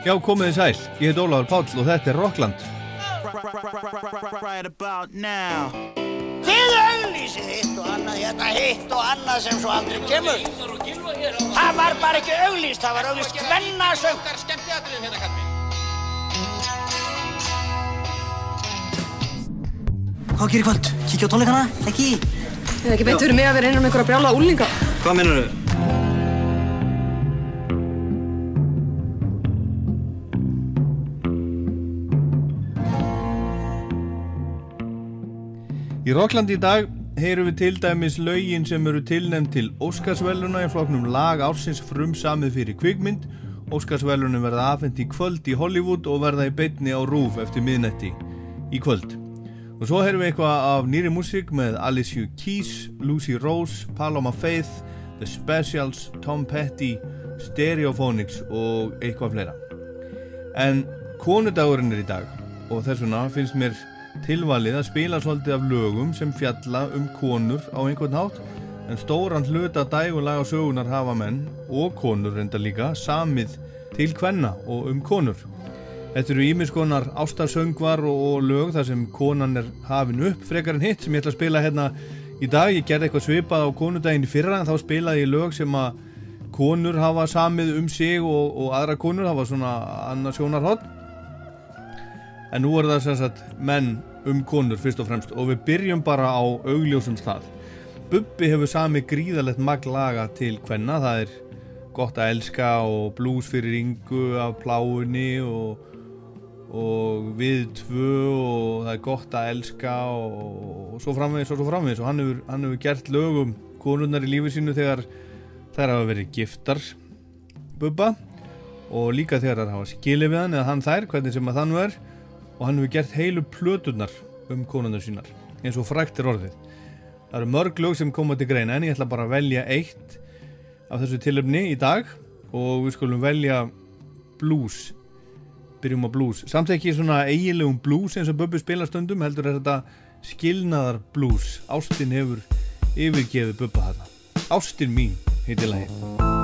Já, komið þið sæl. Ég heit Óláður Páll og þetta er Rockland. Right about now Þið auglýsið hitt og annað, hérna hitt og annað sem svo aldrei kemur. Það var bara ekki auglýst, það var auglýst hvennasöng. skemmtiatriðum hérna kallið. Hvað gerir kvöld? Kíkja á tónleikana? Ekki? Ég hef ekki beint verið með að vera innan um einhverja brjála úlinga. Hvað minnur þau? Í Rockland í dag heyrum við til dæmis lögin sem eru tilnæmt til Óskarsvæluna í floknum lag ársins frumsamið fyrir kvikmynd. Óskarsvælunum verða afhengt í kvöld í Hollywood og verða í beitni á Rúf eftir miðnetti í kvöld. Og svo heyrum við eitthvað af nýri músík með Alicia Keys, Lucy Rose, Paloma Faith, The Specials, Tom Petty, Stereophonics og eitthvað fleira. En konudagurinn er í dag og þess vegna finnst mér tilvalið að spila svolítið af lögum sem fjalla um konur á einhvern hátt en stóran hluta dægulega sögunar hafa menn og konur reynda líka samið til kvenna og um konur. Þetta eru ímiskonar ástarsöngvar og, og lög þar sem konan er hafin upp frekar en hitt sem ég ætla að spila hérna í dag. Ég gerði eitthvað svipað á konudaginn fyrra en þá spilaði ég lög sem að konur hafa samið um sig og, og aðra konur hafa svona annars sjónarhótt. En nú er það sem sagt menn um konur fyrst og fremst og við byrjum bara á augljósum stað. Bubbi hefur sami gríðalegt maglaga til hvenna, það er gott að elska og blues fyrir yngu af pláunni og, og við tvö og það er gott að elska og, og svo framvegis og svo framvegis. Og hann hefur, hann hefur gert lögum konurnar í lífi sínu þegar þær hafa verið giftar Bubba. Og líka þegar þær hafa skilið við hann eða hann þær, hvernig sem að þann er og hann hefur gert heilu plöturnar um konunnar sínar eins og frækt er orðið. Það eru mörg lög sem koma til greina en ég ætla bara að velja eitt af þessu tilöfni í dag og við skulum velja blues. Byrjum á blues. Samt ekki svona eigilegum blues eins og Bubbi spila stundum heldur er þetta skilnaðar blues. Ástin hefur yfirgefið Bubba þetta Ástin mín heitir lagi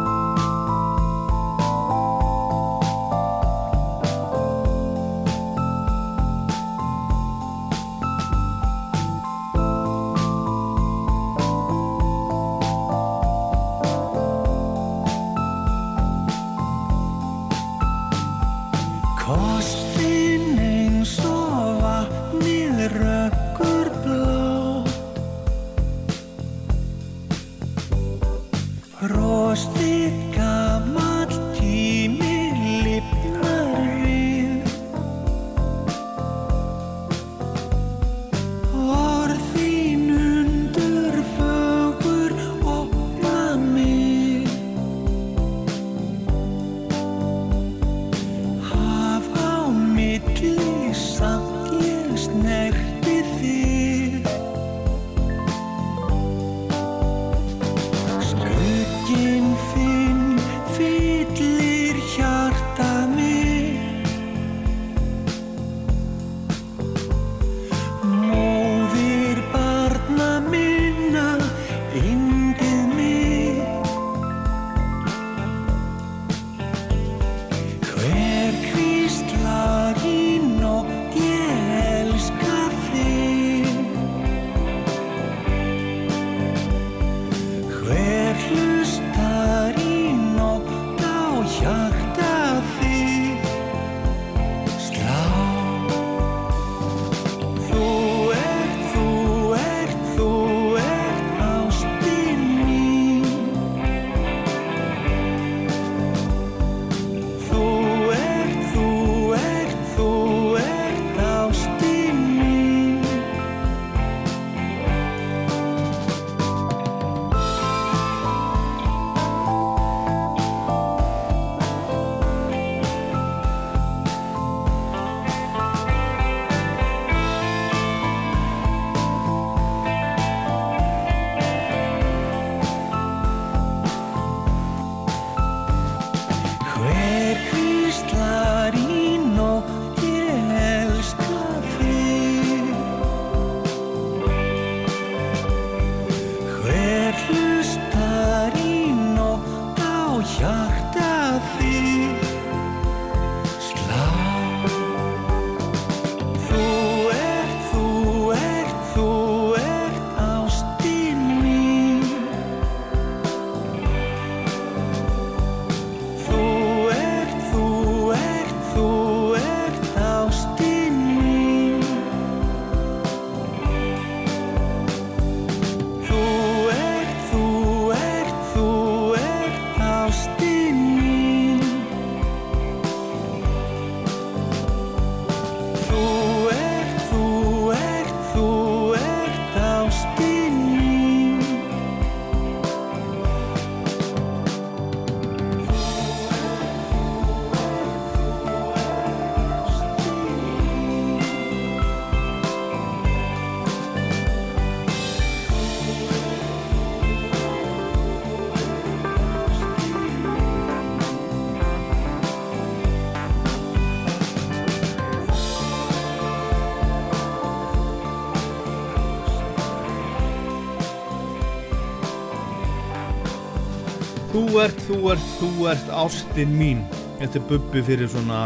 Þú ert, þú ert, þú ert ástin mín. Þetta er bubbi fyrir svona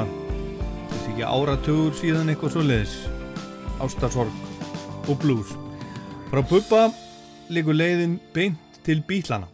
þessi ekki áratugur síðan eitthvað svo leiðis Ástarsorg og blues. Frá bubba líkur leiðin beint til bílana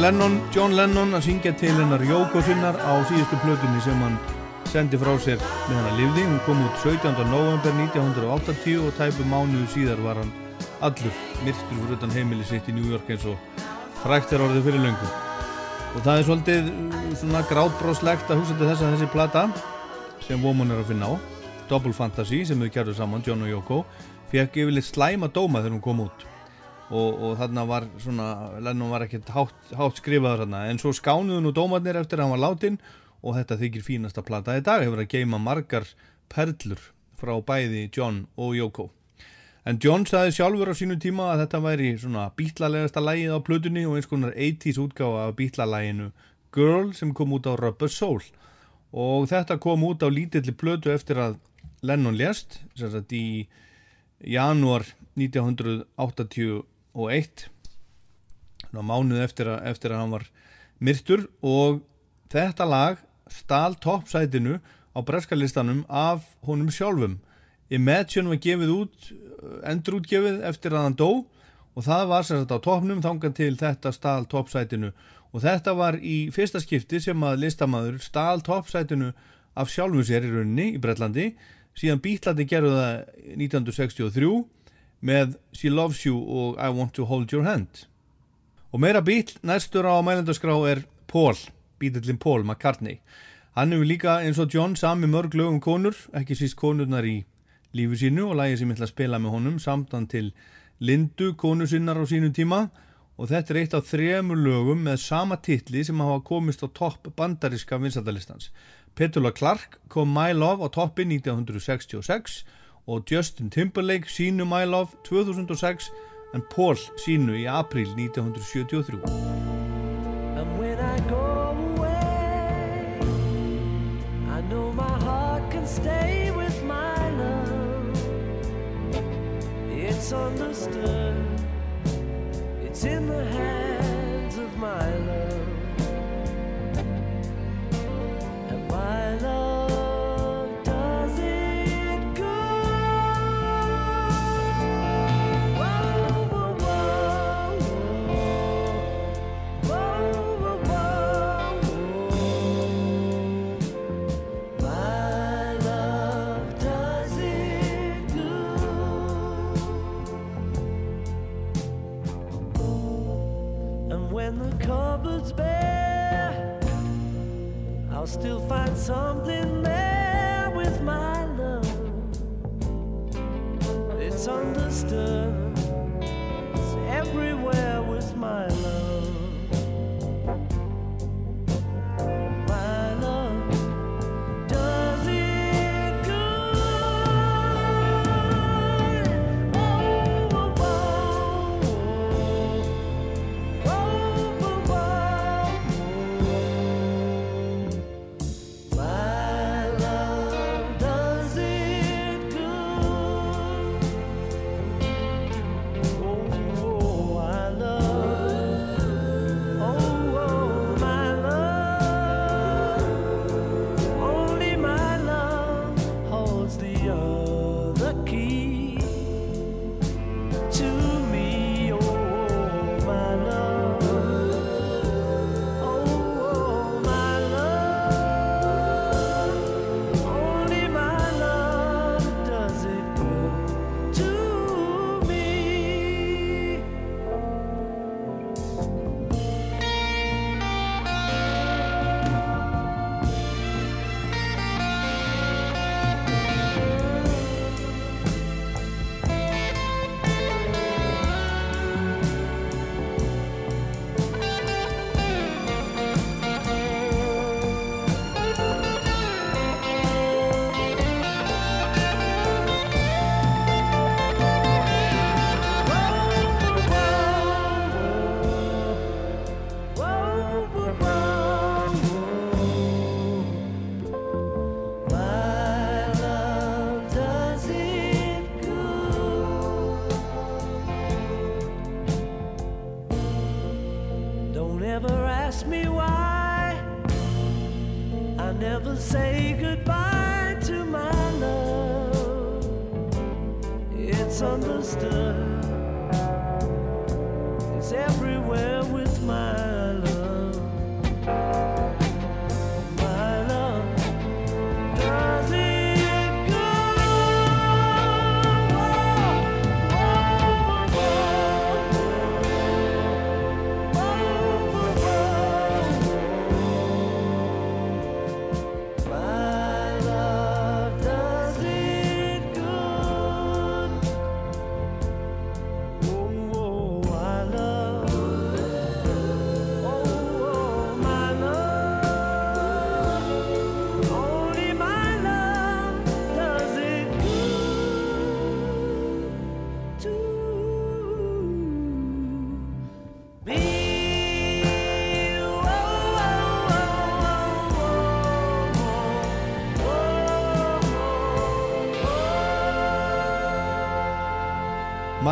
Lennon, John Lennon að syngja til hennar Jóko sinnar á síðustu plötunni sem hann sendi frá sér með hann að lifði. Hún kom út 17. november 1980 og tæpu mánuðu síðar var hann allur myrktur fyrir utan heimili sitt í New York eins og frækt er orðið fyrir löngu. Og það er svolítið uh, svona grátbróslegt að hugsa til þess að þessi plata sem Woman er að finna á, Double Fantasy sem þau gerðu saman, John og Yoko, fekk yfirleitt slæma dóma þegar hún kom út og, og þarna var svona Lennon var ekkert hátt, hátt skrifaður þarna. En svo skánuðu nú dómarnir eftir að hann var látin og þetta þykir fínasta plata í dag. Hefur að geima margar perlur frá bæði John og Yoko. En John saði sjálfur á sínu tíma að þetta væri svona bítlalegasta lægið á plötunni og eins konar 80s útgáfa af bítlalæginu Girl sem kom út á Rubber Soul. Og þetta kom út á lítilli plötu eftir að Lennon sem sagt í janúar 1981 Ná, mánuð eftir að, eftir að hann var myrtur. Og þetta lag stál toppsætinu á breskalistanum af honum sjálfum. Imagine var gefið út endurútgefið eftir að hann dó. Og það var sagt á toppnum þangan til þetta stál toppsætinu. Og þetta var í fyrsta skipti sem að listamaður stál toppsætinu af sjálfum sér í rauninni í Bretlandi. Síðan Bítlandi gerðu það 1963 með She Loves You og I Want to Hold Your Hand. Og meira bíl næstur á mælendaskrá er Paul, bílillin Paul McCartney. Hann hefur líka eins og John sami mörg lögum konur, ekki síst konurnar í lífu sínu og lægi sem ég ætla að spila með honum samtan til Lindu, konu sinnar á sínu tíma. Og þetta er eitt af þremur lögum með sama titli sem hafa komist á topp bandariska vinsættalistans. Petula Clark kom My Love á toppi 1966 og Justin Timberlake sínu My Love 2006 en Paul sínu í april 1973 And when I go away, I know my heart can stay with my love. It's understood, it's in the hands still find something there with my love. It's understood. It's everywhere with my love.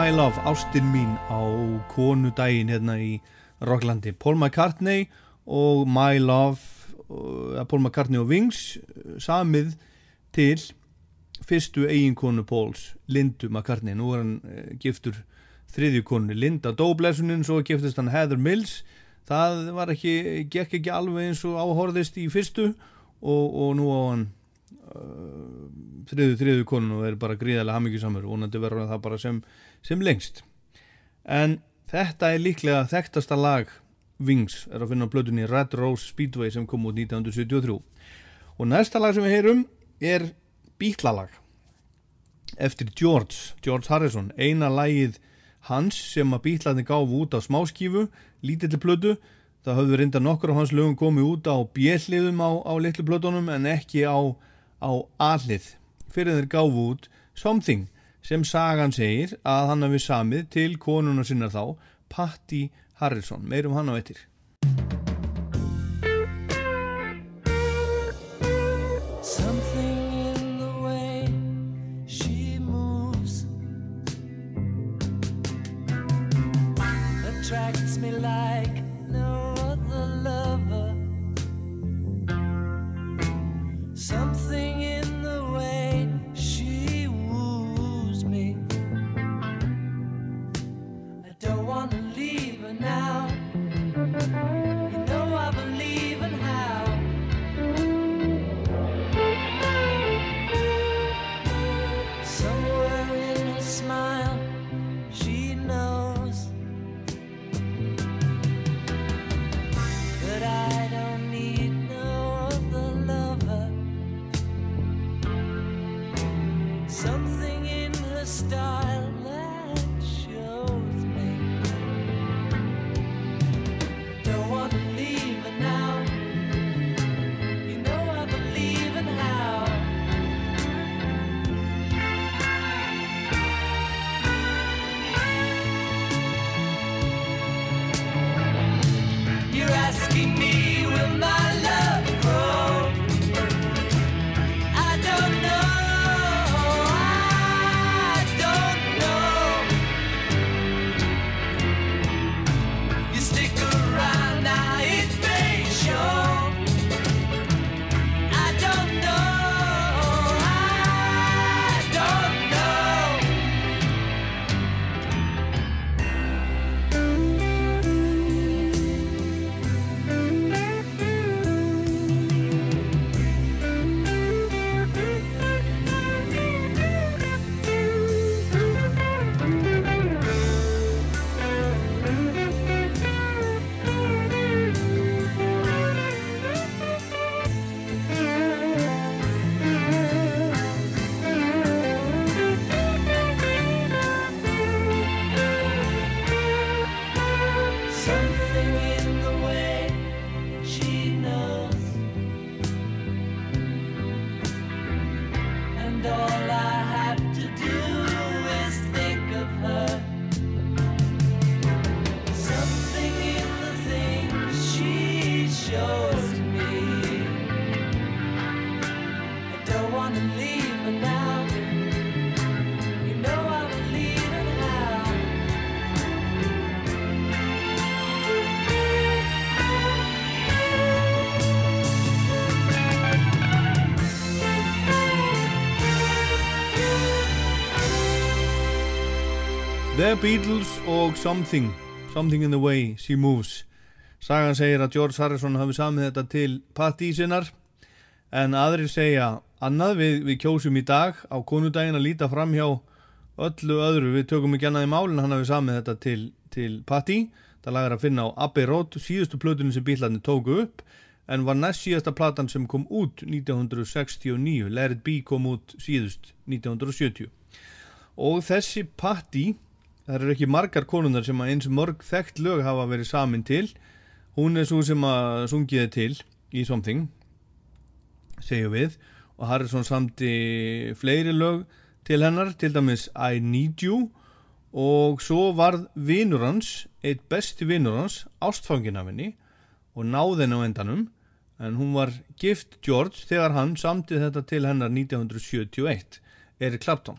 My Love, ástin mín á konudaginn hérna í Rocklandi. Paul McCartney og My Love uh, Paul McCartney og Wings uh, samið til fyrstu eiginkonu Pauls Lindu McCartney, nú er hann uh, giftur þriðju konu Linda. Doblesunin svo giftist hann Heather Mills. Það var ekki, gekk ekki alveg eins og áhorðist í fyrstu og, og nú á hann uh, þriðu þriðu konu og er bara gríðarlega hamingisamur vonandi verður það bara sem, sem lengst. En þetta er líklega þekktasta lag Wings er að finna á blöðunni Red Rose Speedway sem kom út 1973 og næsta lag sem við heyrum er bítlalag eftir George, George Harrison. Eina lagið hans sem að bítlarni gáfu út á smáskífu lítilli plötu. Það höfðu reynda nokkur af hans lögum komið út á bjelliðum á, á litlu plötunum en ekki á, á allið fyrir þeir gáfu út Something sem sagan segir að hann hafi samið til konuna sinna þá Patti Harrison, meirum hann á attracts me like The Beatles og Something Something in the way she moves. Sagan segir að George Harrison hafi samið þetta til Patti sinnar en aðrir segja annað. Við, við kjósum í dag á konudaginn að líta fram hjá öllu öðru. Við tökum ekki annað í málinn hann hafi samið þetta til, til Patti það lagar að finna á Abbey Road síðustu plötunum sem bílarnir tóku upp en var næst síðasta platan sem kom út 1969 Let It Be kom út síðust 1970 og þessi Patti það eru ekki margar konunar sem að eins mörg þekkt lög hafa verið samin til. Hún er svo sem að sungiði til í Something segjum við. Og Harrison samti fleiri lög til hennar til dæmis I Need You. Og svo varð vinur hans eitt besti vinur hans ástfangin af henni og náði henni á endanum. En hún var gift George þegar hann samti þetta til hennar 1971 Eric Clapton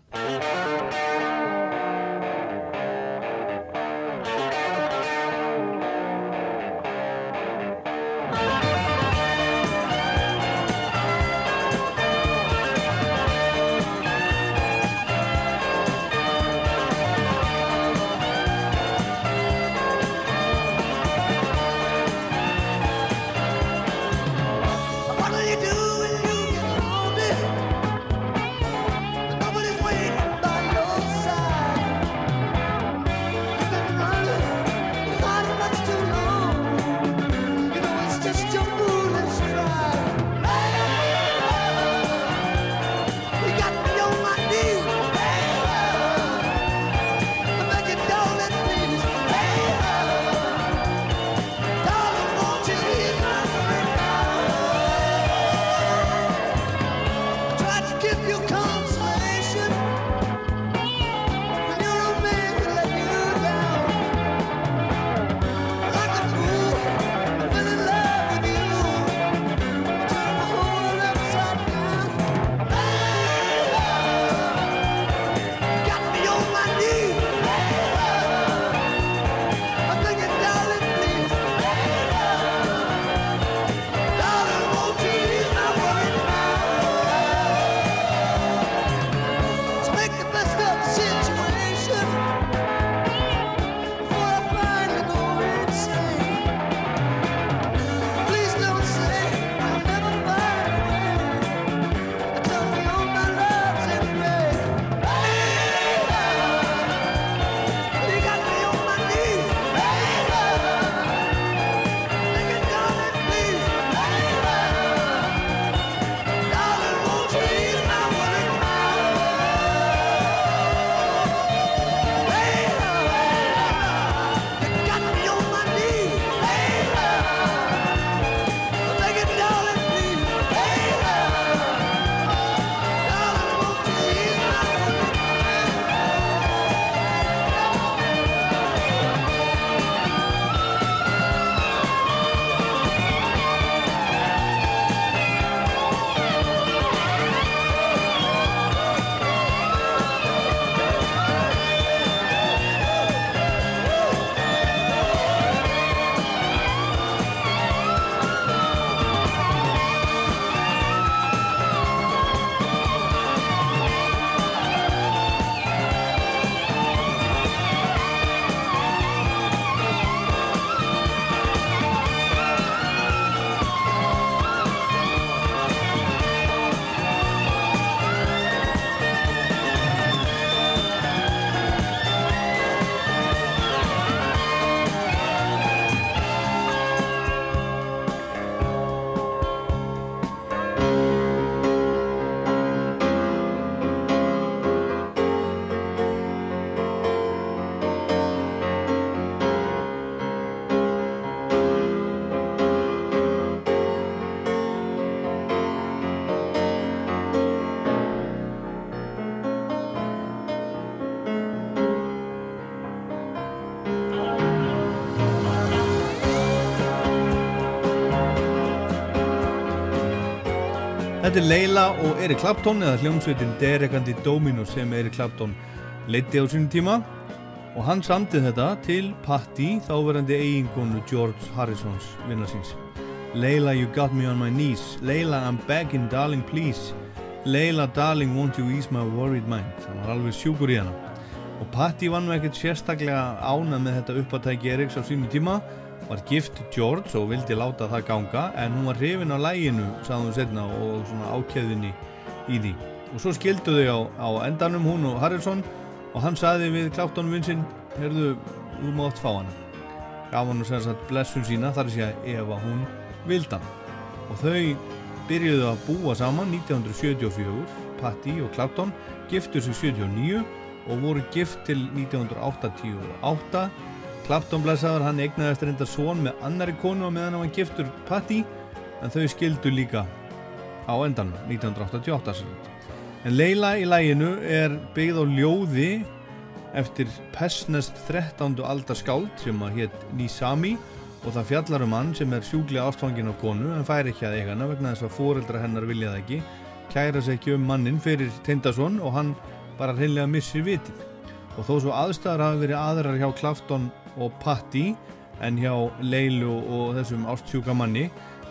Þetta er Leila og Eric Clapton eða hljómsveitin Derekandi Dominus sem Eric Clapton leiti á sínum tíma og hann samtið þetta til Patti þáverandi eigingonu George Harrisons vinnarsins. Leila you got me on my knees, Leila I'm begging darling please, Leila darling won't you ease my worried mind. Það var alveg sjúkur í hana. Og Patti var nú ekkert sérstaklega ánað með þetta uppátæki Eriks á sínum tíma var gift George og vildi láta það ganga en hún var hrifin á læginu sagði hún setna og svona ákjæðinni í því. Og svo skildu þau á, á endanum hún og Harrison og hann sagði við Clapton vinsinn heyrðu, þú mátt fá hana. Gaf hann og segja að blessun sína þar sé að ef að hún vildan og þau byrjuðu að búa saman 1974 Patti og Clapton giftu sig 79 og voru gift til 1988 Clapton blæsaður, hann eignaðist reynda són með annari konu og meðan hann var giftur Patti en þau skildu líka á endan 1988 sem sagt. en Leila í læginu er byggð á ljóði eftir Pessnest 13. aldar skáld sem að hétt Nisami og það fjallar um hann sem er sjúklega ástfangin á konu en fær ekki að eiga hana vegna þess að fóreldra hennar vilja það ekki kæra sig ekki um mannin fyrir Tindasson og hann bara hreinlega missir vitið og þó svo aðstæðar hafi verið aðrar hjá Clapton og Patti en hjá Leilu og þessum ástsjúka manni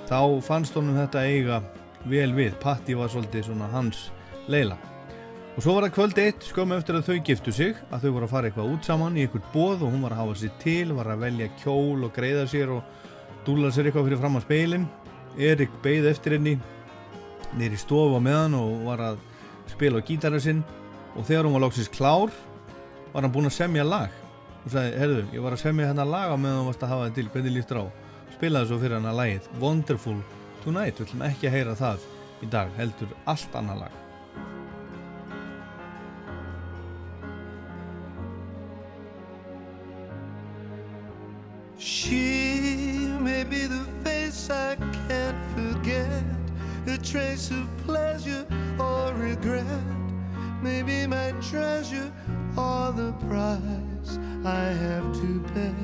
þá fannst honum þetta eiga vel við. Patti var svolítið svona hans Leila og svo var það kvöld eitt skömmu eftir að þau giftu sig að þau voru að fara eitthvað út saman í eitthvað bóð og hún var að hafa sér til var að velja kjól og greiða sér og dúla sér eitthvað fyrir fram á speilin Erik beigð eftir henni nýri stofu á meðan og var að spila á gítarinn sinn. Og þegar hún var lóksins klár var hann búinn að semja lag og sagði, herðu, ég var að semja hérna lag á meðan þú varst að hafa þetta til, hvernig líst þér á? Spilaði svo fyrir hann að lagið Wonderful Tonight, við ætlum ekki að heyra það í dag, heldur allt annað lag. She may be the face I can't forget, a trace of pleasure or regret, maybe my treasure or the price I have to pay.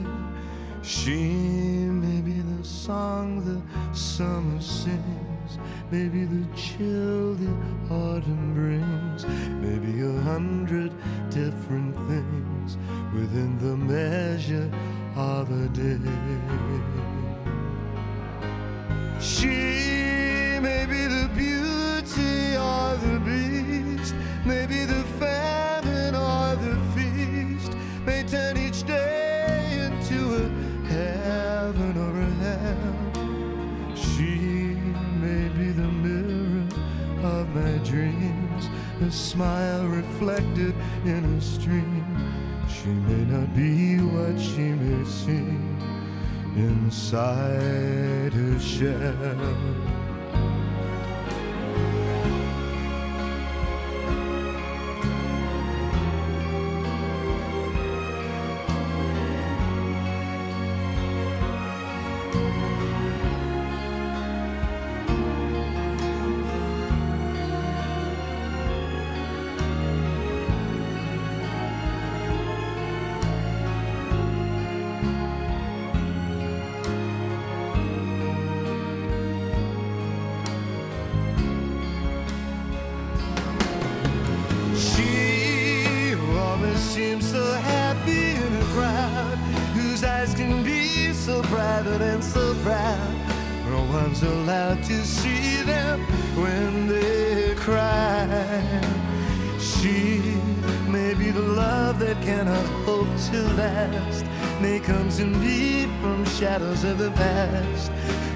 She may be the song the summer sings, maybe the chill the autumn brings, maybe a hundred different things within the measure of a day. She may be the beauty or the beast, maybe the famine heaven or hell. She may be the mirror of my dreams, a smile reflected in a stream. She may not be what she may seem inside her shell. That cannot hope to last, may come to me from shadows of the past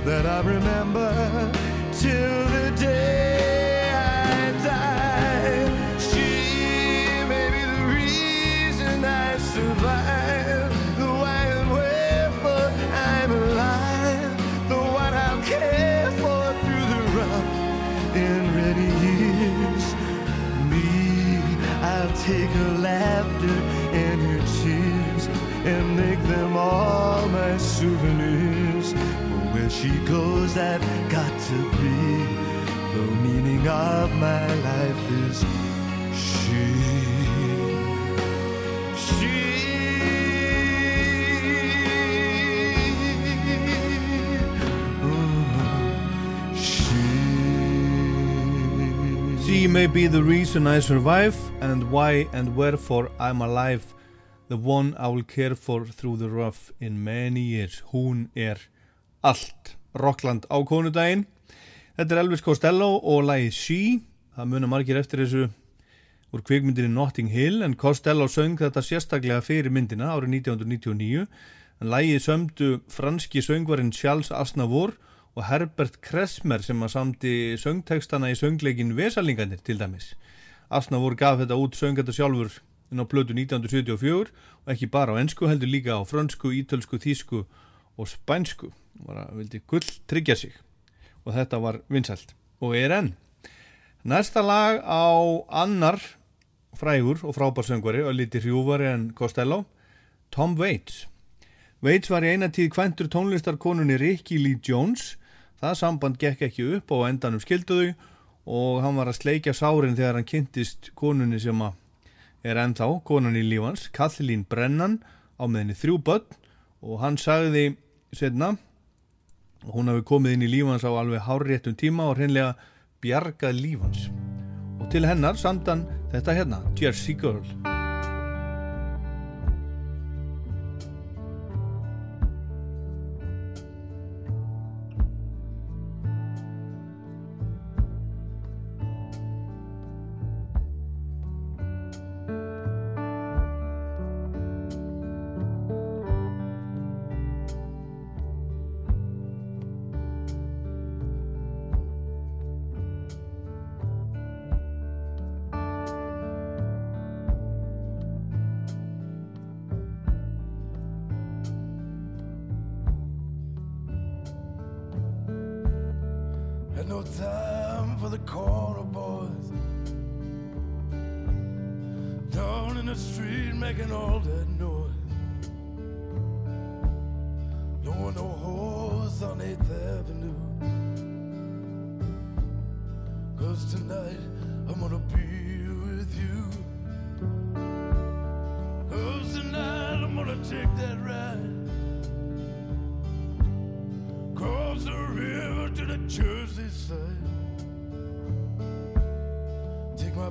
that I remember till the day I die. She may be the reason I survive, the why and wherefore I'm alive, the one I'll care for through the rough and ready years. Me, I'll take her all my souvenirs. For where she goes, I've got to be. The meaning of my life is she. She. Mm, Ooh, she. may be the reason I survive and why and wherefore I'm alive the one I will care for through the rough in many years. Hún er allt. Rockland á konudaginn. Þetta er Elvis Costello og lagið She. Það muna margir eftir þessu úr kvikmyndinni Notting Hill en Costello söng þetta sérstaklega fyrir myndina árið 1999 en lagið sömdu franski söngvarinn Charles Aznavour og Herbert Kressmer sem að samti söngtekstana í söngleikin Vesalingarnir til dæmis. Aznavour gaf þetta út söng þetta sjálfur inn á plötu 1974 og ekki bara á ennsku heldur líka á frönsku, ítölsku, þísku og spænsku. Bara vildi gull tryggja sig og þetta var vinsælt og er enn. Næsta lag á annar frægur og frábær söngvari og liti hrjúvari en Costello, Tom Waits. Waits var í eina tíð kventur tónlistarkonunni Ricky Lee Jones það samband gekk ekki upp og endanum skilduðu og hann var að sleikja sárin þegar hann kynntist konunni sem að er ennþá, konunni í lífans Kathleen Brennan á meðinni þrjú börn. Og hann sagði setna hún hafi komið inn í lífans á alveg hárréttum tíma og hreinlega bjargað lífans og til hennar samdan þetta hérna, Jersey Girl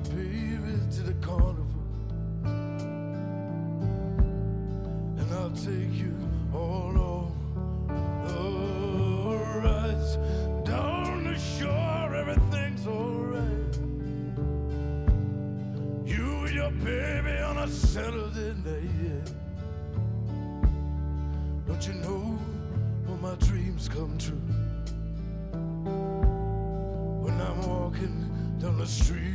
baby to the carnival. And I'll take you all over the rides. Down the shore, everything's alright. You and your baby on a Saturday night. Don't you know when my dreams come true? When I'm walking down the street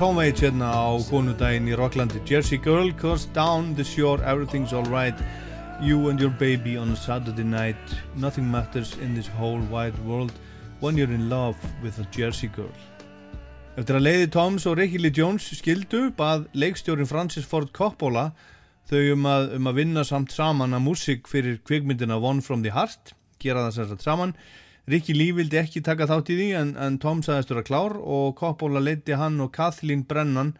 Tom Waits hérna á konudaginn í Rocklandi Jersey Girl Cause down the shore everything's alright You and your baby on a Saturday night. Nothing matters in this whole wide world When you're in love with a Jersey Girl. Eftir að leiði Toms og Ricky Lee Jones skildu bað leikstjórin Francis Ford Coppola þau um að, um að vinna samt saman að músík fyrir kvikmyndina One from the Heart gera það sér satt saman Ricky Lee vildi ekki taka þátt í því en, en Tom sagðist vera klár og Coppola leiti hann og Kathleen Brennan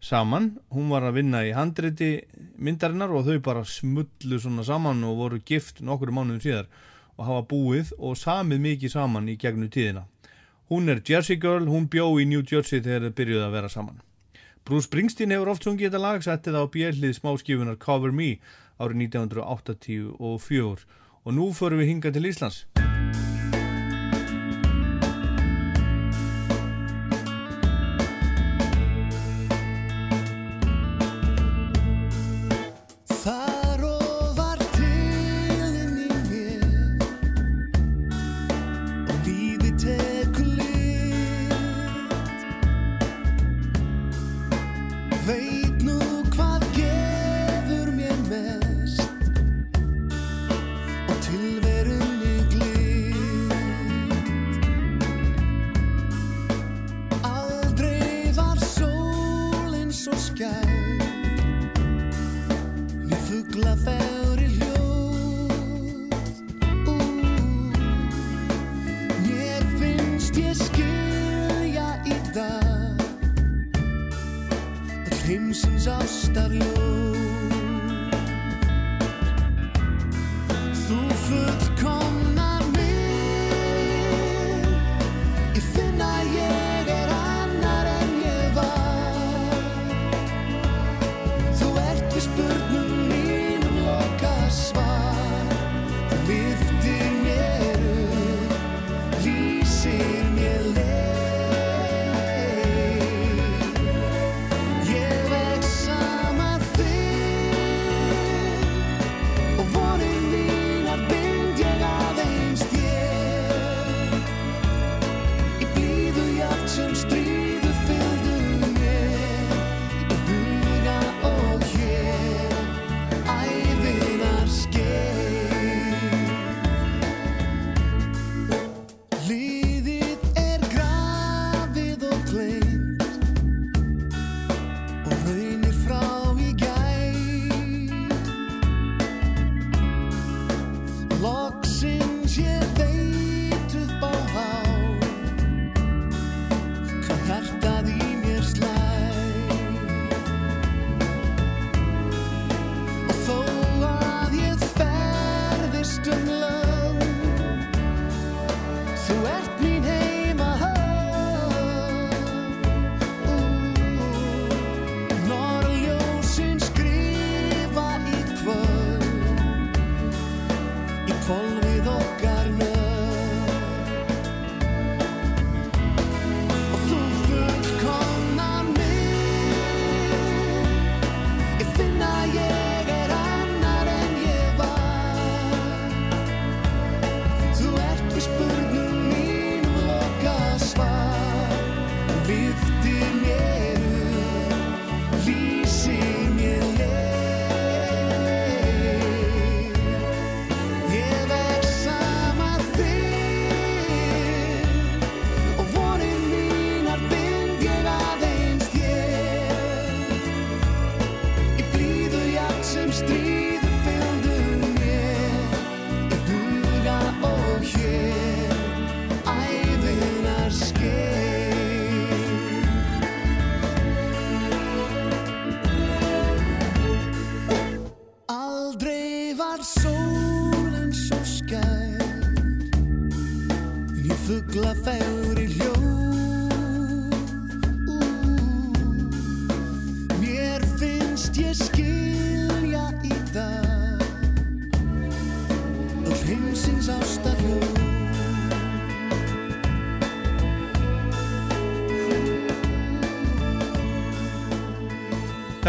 saman. Hún var að vinna í handriti myndarinnar og þau bara smullu svona saman og voru gift nokkru mánuðum síðar og hafa búið og samið mikið saman í gegnum tíðina. Hún er Jersey Girl, hún bjó í New Jersey þegar þau byrjuði að vera saman. Bruce Springsteen hefur oft sungið þetta lag, settið á bjellið smáskifunar Cover Me árið 1984 og nú förum við hinga til Íslands.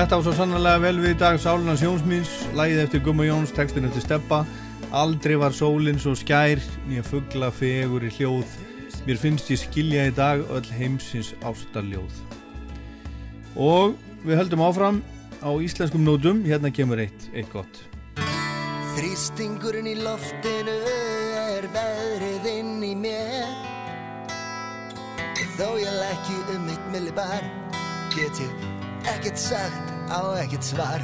Þetta var svo sannlega vel við í dag. Sálunars Jónsmíns, lægið eftir Gumma Jóns, textin eftir Steppa Aldrei var sólinn svo skær, nýja fuggla fegur í hljóð. Mér finnst ég skilja í dag öll heimsins ástarljóð. Og við höldum áfram á íslenskum nótum, hérna kemur eitt, eitt gott. Þrýstingurinn í loftinu er veðrið inn í mér. Þó ég lækki um mitt millibar Get ég ekkert sagt á ekkert svar.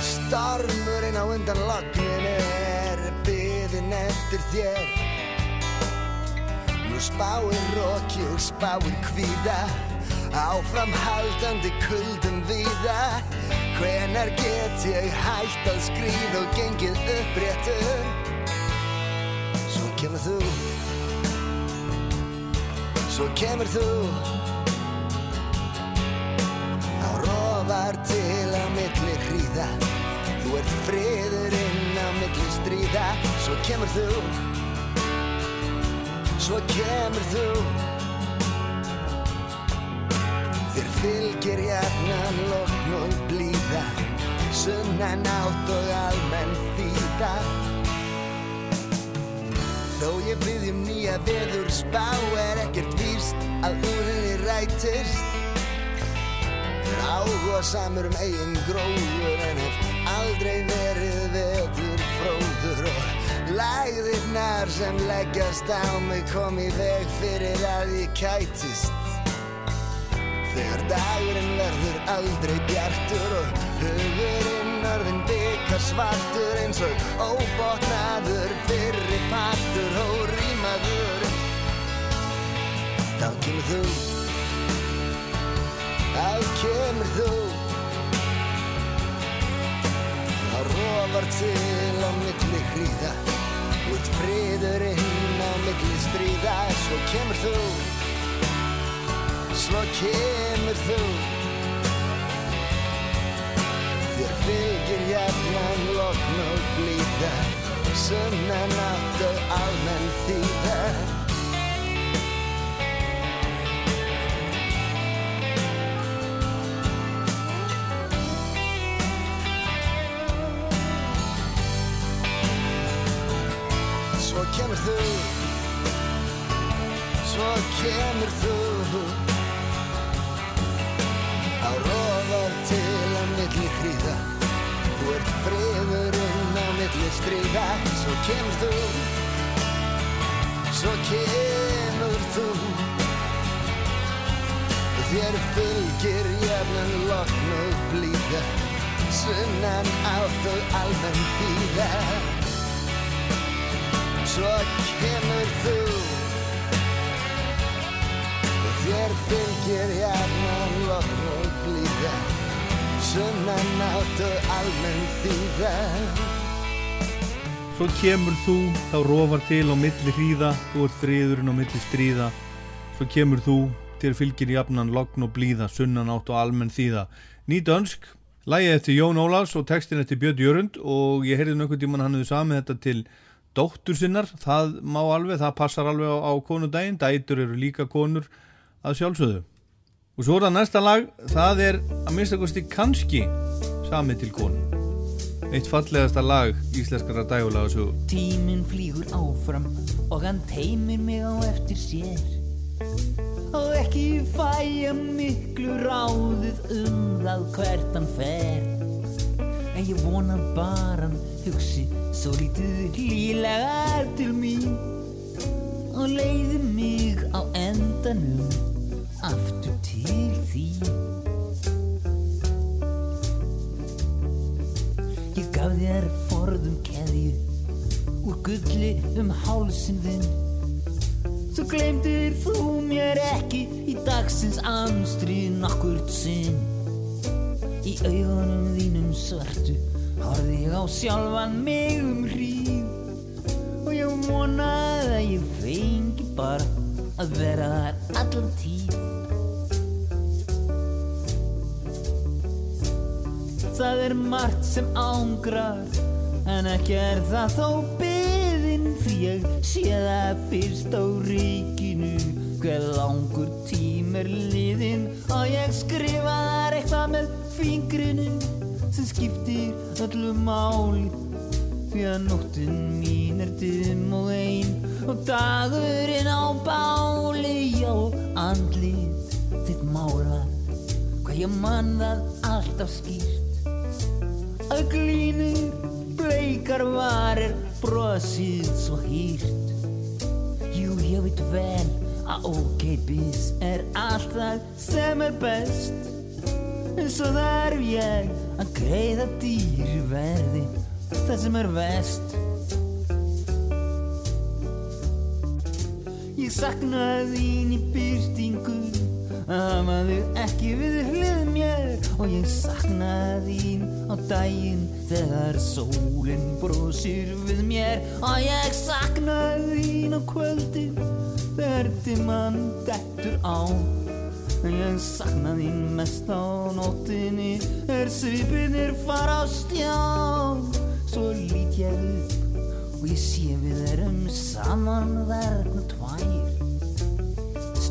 Stormurinn á undan logninu er byðin eftir þér. Nú spáir roki og spáir kvíða Áframhaldandi kuldum víða. Hvenar get ég hægt að skrýða og gengið uppréttur? Svo kemur þú. Svo kemur þú rofar til á milli hríða. Þú ert friðurinn á milli stríða. Svo kemur þú. Svo kemur þú. Þér fylgir hjarnan lokn og blíða. Sunnan átt og almenn þýða. Þó ég byggjum nýja veður spá er ekkert víst að úr henni rætist áhuga samur um eigin gróður en hef aldrei verið veður fróður. Og lægðirnar sem leggjast á mig kom í veg fyrir að ég kætist. Þegar dagurinn verður aldrei bjartur og hugurinn orðin byggar svartur eins og óbotnaður fyrri partur og rýmaður Þá kemur þú Þá kemur þú Þá rofar til á milli hríða. Út friðurinn á milli stríða. Svo kemur þú Svo kemur þú. Þér fylgir jafnan lokn og blíða. Sunnan átt fylgir jafnan lokn og blíða Sunnan átt og almenn þýða Svo kemur þú Þér fylgir jafnan lokn og blíða Sunnan átt og almenn þýða Svo kemur þú, þá rofar til á milli hríða, þú ert friðurinn á milli stríða. Svo kemur þú, þér fylgir jafnan logn og blíða, sunnan átt og almenn þýða. Ný dönsk, lægið eftir Jón Ólafs og textin eftir Björn Jörund og ég heyrði nokkuð tíman hann hefði samið þetta til dóttur sinnar. Það má alveg, það passar alveg á, á konudaginn, dætur eru líka konur að sjálfsögðu. Og svo er það næsta lag, það er að minnstakosti kannski samið til konu. Eitt fallegasta lag íslenskara dægulaga svo Tíminn flýgur áfram og hann teimir mig á eftir sér Og ekki fæ ég miklu ráðið um það hvert hann fer. En ég vona bara hann hugsi svo lítið hlýlega til mín Og leiði mig á endanum aftur til þín. Ég gaf þér forðum keðju úr gulli um hálsin þinn Svo glemdir þú mér ekki í dagsins amstrið nokkurt sinn. Í augunum þínum svartu horfði ég á sjálfan mig um hríð. Og ég vonaði að ég fengi bara að vera þar allan tíð. Það er margt sem ángrar En ekki er það þó byðin Því ég sé það fyrst á ríkinu. Hver langur tím er liðin Og ég skrifa þar eitthvað með fingrinu Sem skiptir öllu máli. Því að nóttin mín er dimm og ein Og dagurinn á báli. Já, andlið þitt mála Hvað ég man það alltaf skýrt. Að glínir bleikar varir brosið svo hýrt. Jú, ég veit vel að ókeipis er allt það sem er best. En svo þarf ég að greiða dýri verði það sem er vest Ég sakna þín í byrtingu að þig ekki við og ég sakna þín á daginn þegar sólinn brosir við mér og ég sakna þín á kvöldin þegar dimman dettur á en ég sakna þín mest á nóttinni er svipinir fara á stjá svo lít ég upp og ég sé við erum saman þarna tvær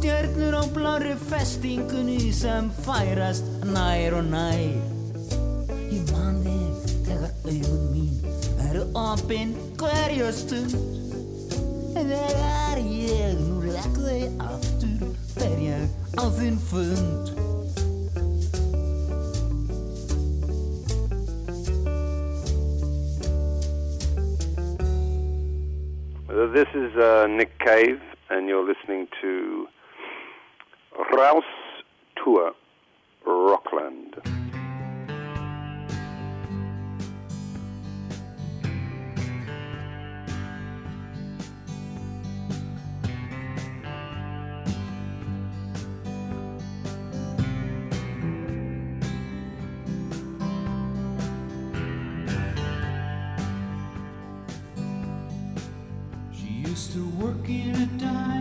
Stjörnur á blári festingunni sem færast nær og nær. Ég man þig þegar augun mín eru opinn þegar ég nú legg aftur fer ég á þinn fund. This is uh, Nick Cave, and you're listening to Rouse Tour Rockland. She used to work in a diner.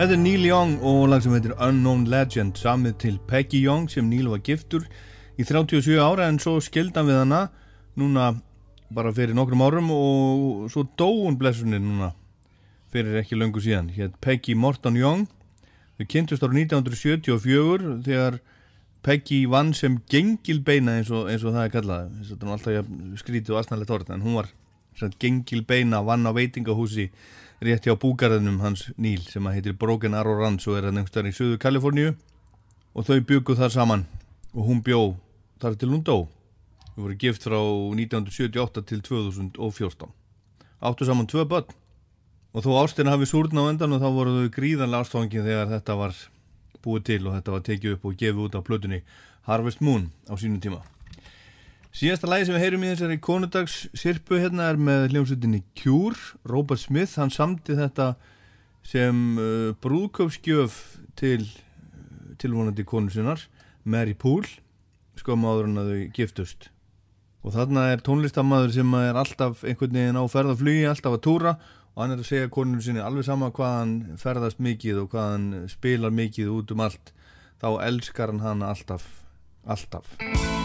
Þetta er Neil Young og lag sem heitir Unknown Legend samið til Peggy Young sem Neil var giftur í 37 ára en svo skildan við hana núna bara fyrir nokkrum árum og svo dó hún blessunni núna fyrir ekki löngu síðan. Hér Peggy Morton Young. Þau kynntust ára 1974 þegar Peggy vann sem gengilbeina eins og, eins og það er kallað. Það er alltaf skrítið og asnælega tórð en hún var gengilbeina vann á veitingahúsi rétt hjá búgarðinum hans Níl sem að heitir Broken Arrow Ranch og er að nefnstar í Suðu Kaliforníu. Og þau byggu þar saman. Og hún bjó þar til hún dó. Þau voru gift frá 1978 til 2014 áttu saman tvö börn. Og þó ástina hafi súrna á endan og þá voru þau gríðanlega ástofangin þegar þetta var búið til og þetta var tekið upp og gefið út á plötunni Harvest Moon á sínum tíma Síðasta lagi sem við heyrum í þessari konudags sirpu hérna er með hljómsveitinni Cure, Robert Smith, hann samti þetta sem uh, brúðköpsgjöf til uh, tilvonandi konu sinnar, Mary Poole, skömmu áður en að þau giftust. Og þarna er tónlistamæður sem er alltaf einhvern veginn á ferðaflugi, alltaf að túra og hann er að segja konunum sinni alveg sama hvað hann ferðast mikið og hvað hann spilar mikið út um allt, þá elskar hann hann alltaf, alltaf.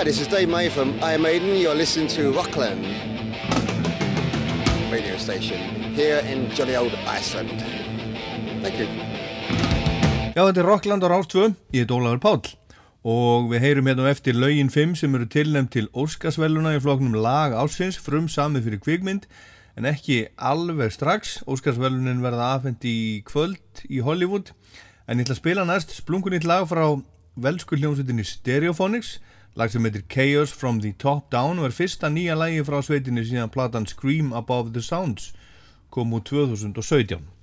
Hi, this is Dave May from Iron Maiden. You're listening to Rockland radio station here in jolly old Iceland. Thank you. Já, þetta er Rockland á Rástvö, ég heit Ólafur Páll og við heyrum hérna eftir lögin 5 sem eru tilnæmt til Óskarsvelluna í floknum lag ásins, frum samið fyrir kvikmynd en ekki alveg strax Óskarsvellunin verða afhengt í kvöld í Hollywood en ég ætla að spila næst splunkunýtt lag frá velsku hljómsveitinni Stereophonics lag sem heitir Chaos from the Top Down er fyrsta nýja lagi frá sveitinni síðan platan Scream Above the Sounds kom úr 2017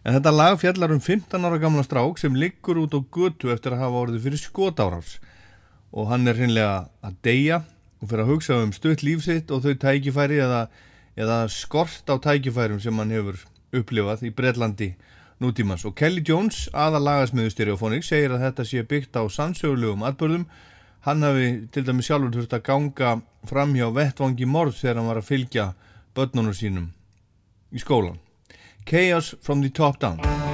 En þetta lag fjallar um 15 ára gamla strák sem liggur út á götu eftir að hafa orðið fyrir skotárás. Og hann er hreinlega að deyja og fyrir að hugsa um stutt lífsitt og þau tækifæri eða, eða skort á tækifærum sem hann hefur upplifað í Breitlandi nútímans. Og Kelly Jones, aða lagasmiðu Stereophonics, segir að þetta sé byggt á sannsögulegum atbörðum hann hafi til dæmi sjálfur þurft að ganga fram hjá vettvangi morð þegar hann var að fylgja börnunum sínum í skólan Chaos from the top down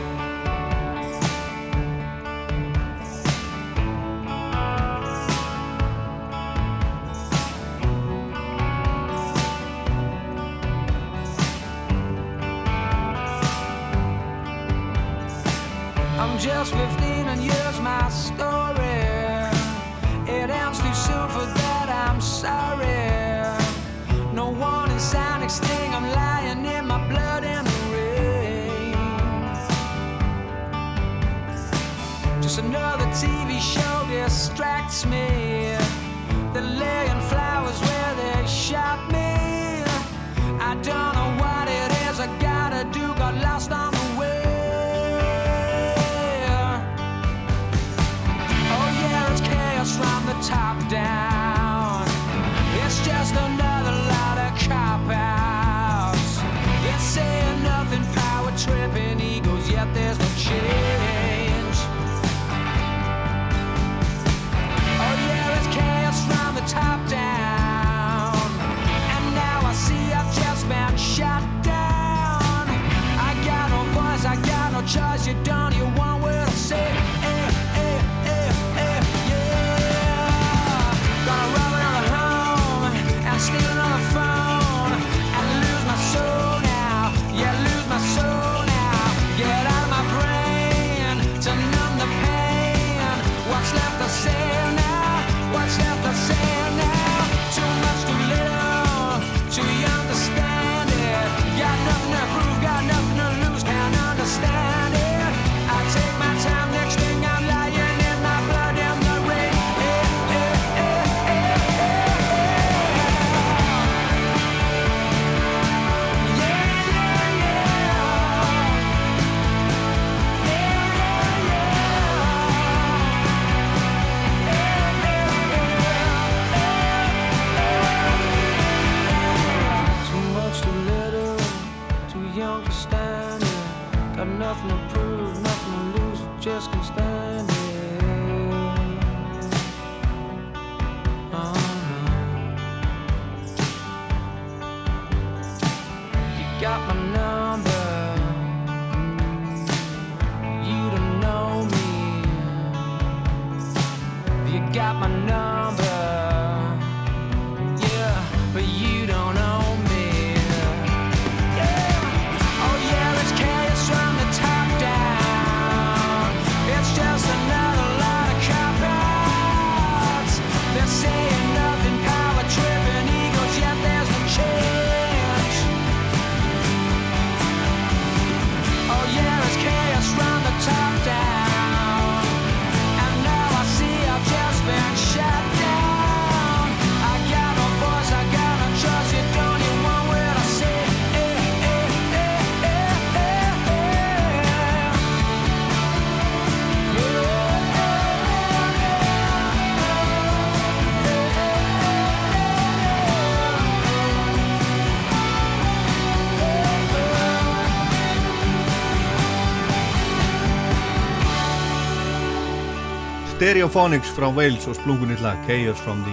Stereophonics frá Wales og splungunit lag Chaos from the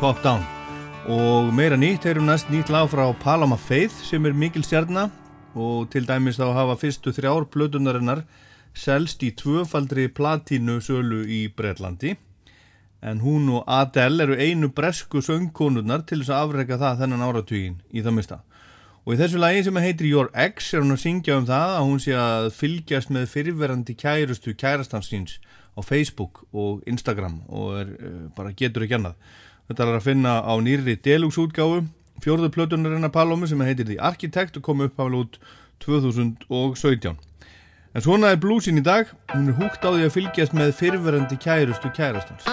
Top Down. Og meira nýtt erum næst nýtt lag frá Palama Faith sem er mikil stjarnar og til dæmis þá hafa fyrstu þrjár blödunarinnar selst í tvöfaldri platínu sölu í Breitlandi en hún og Adele eru einu bresku söngkonurnar til þess að afrega það þennan áratugin í það mista og í þessu lagi sem heitir Your Ex er hún að syngja um það að hún sé að fylgjast með fyrirverandi kærustu kærastansins á Facebook og Instagram og er, eh, bara getur ekki annað. Þetta er að finna á nýri Deluxe útgáfu, fjórðu plötunarinnar Palomi sem heitir því Arkitekt og kom upp hafla út 2017. En svona er blúsin í dag, hún er húgt á því að fylgjast með fyrverandi kærustu kærastans.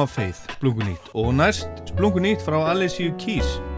Freedom of Faith, Splungunýtt og næst Splungunýtt frá Alessio Keys.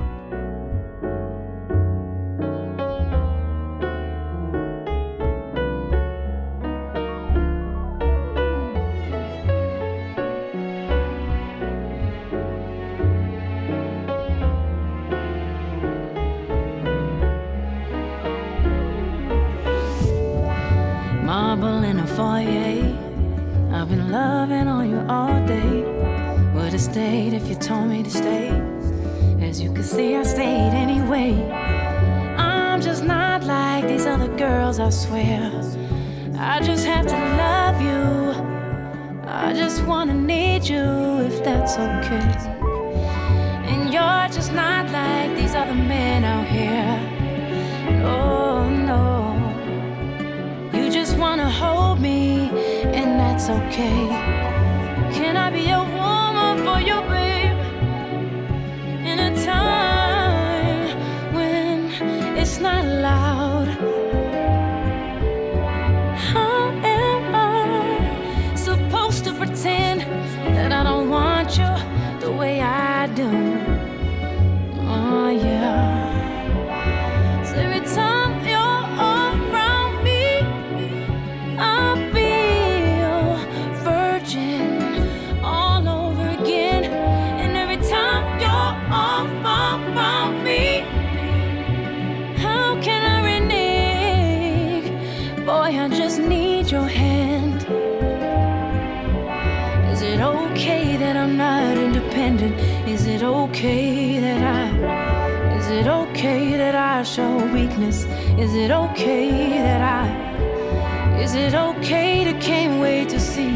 okay that I show weakness? Is it okay that I? Is it okay to can't wait to see?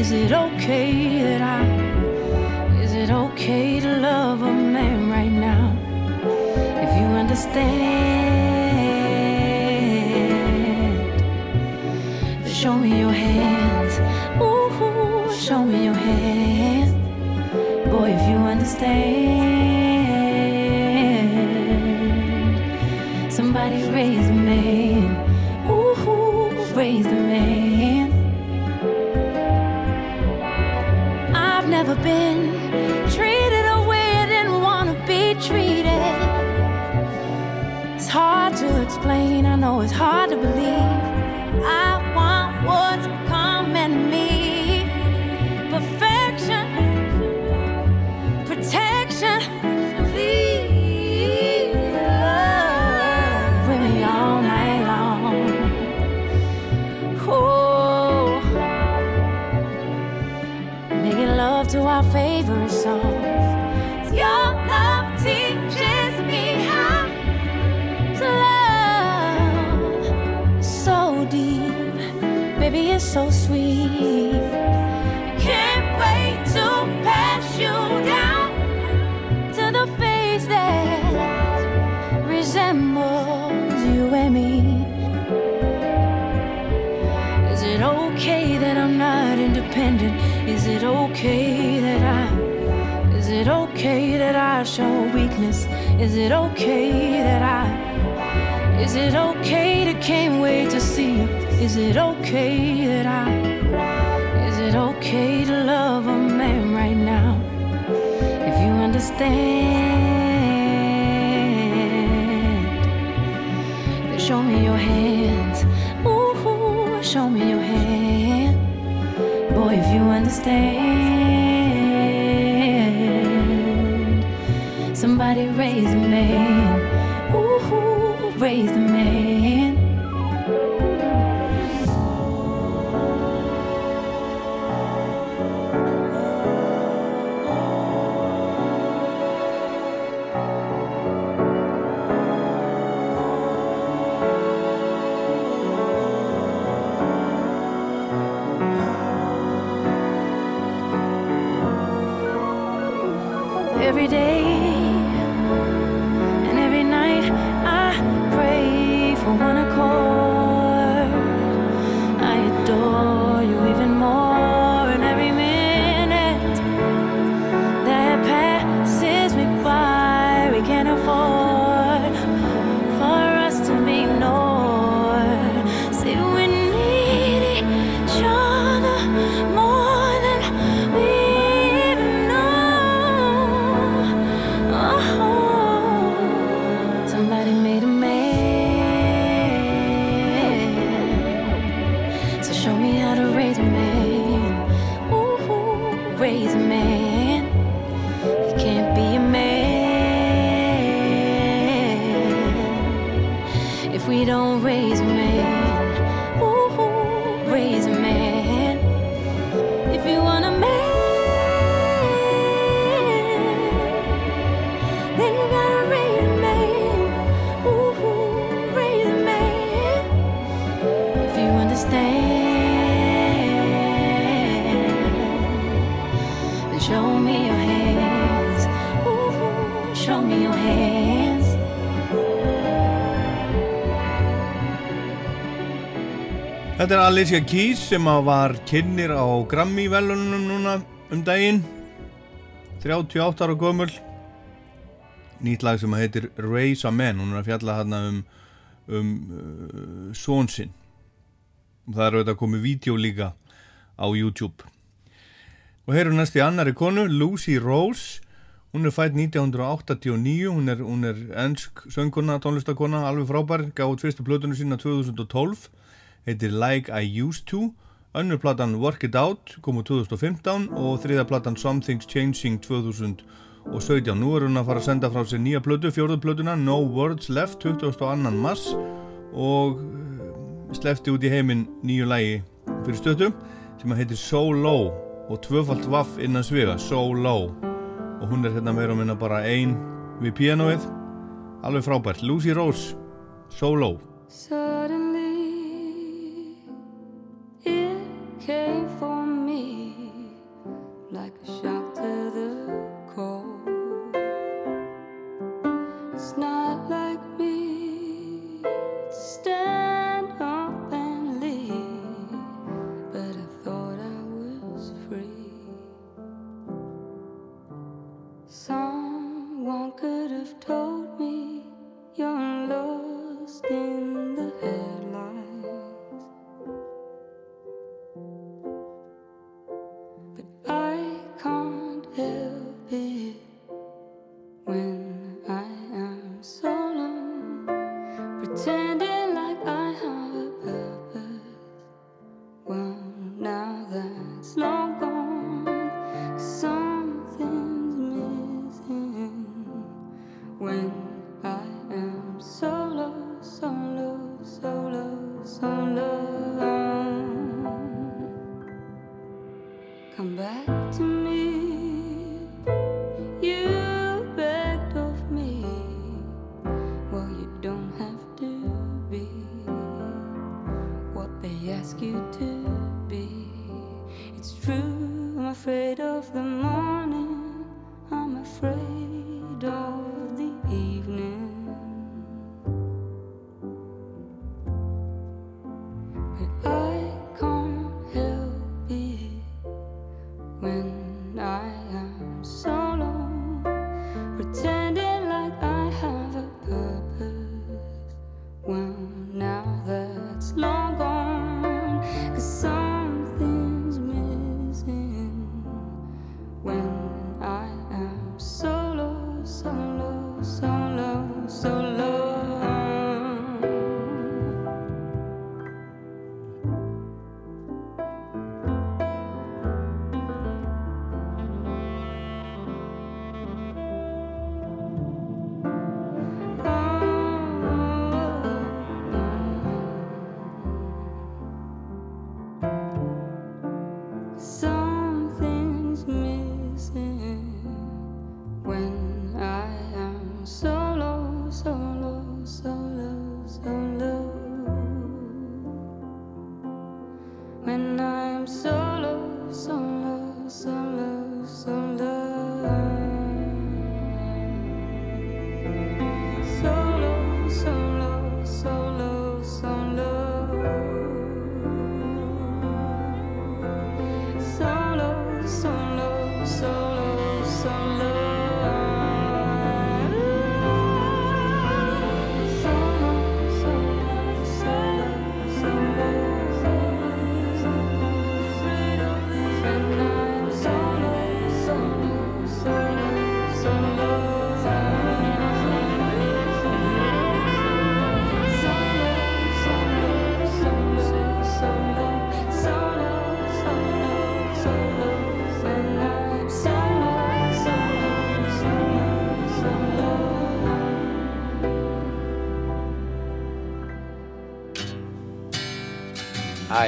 Is it okay that I? Is it okay to love a man right now? If you understand, show me your hands. Ooh, show me your hands. Boy, if you understand. Is it okay that I? Is it okay to can't wait to see you? Is it okay that I? Is it okay to love a man right now? If you understand, then show me your hands. Ooh, show me your hand, boy. If you understand. He's made. we don't raise men. Þetta er Alicia Keys sem var kynir á Grammy-velunum núna um daginn. 38 ára gömul. Nýtt lag sem heitir Raise a Man. Hún er að fjalla hérna um, um uh, svonsinn og það er auðvitað að koma í vídeo líka á YouTube. Og hér er næst í annari konu Lucy Rose. Hún er fætt 1989 hún er, hún er ennsk söngkona, tónlistakona alveg frábær, gáði fyrstu plötunum sína 2012 heitir Like I Used To. Önnur platan Work It Out kom úr 2015 og þriða platan Something's Changing 2017 nú er hún að fara að senda frá sér nýja plötu, fjórðu plötuna No Words Left 22. mars. Og eh, slefti út í heiminn nýju lægi fyrir stötu sem að heitir So Low og tvöfalt vaff innan svega So Low. Og hún er hérna meira og minna bara ein við pianoið alveg frábært, Lucy Rose So Low came for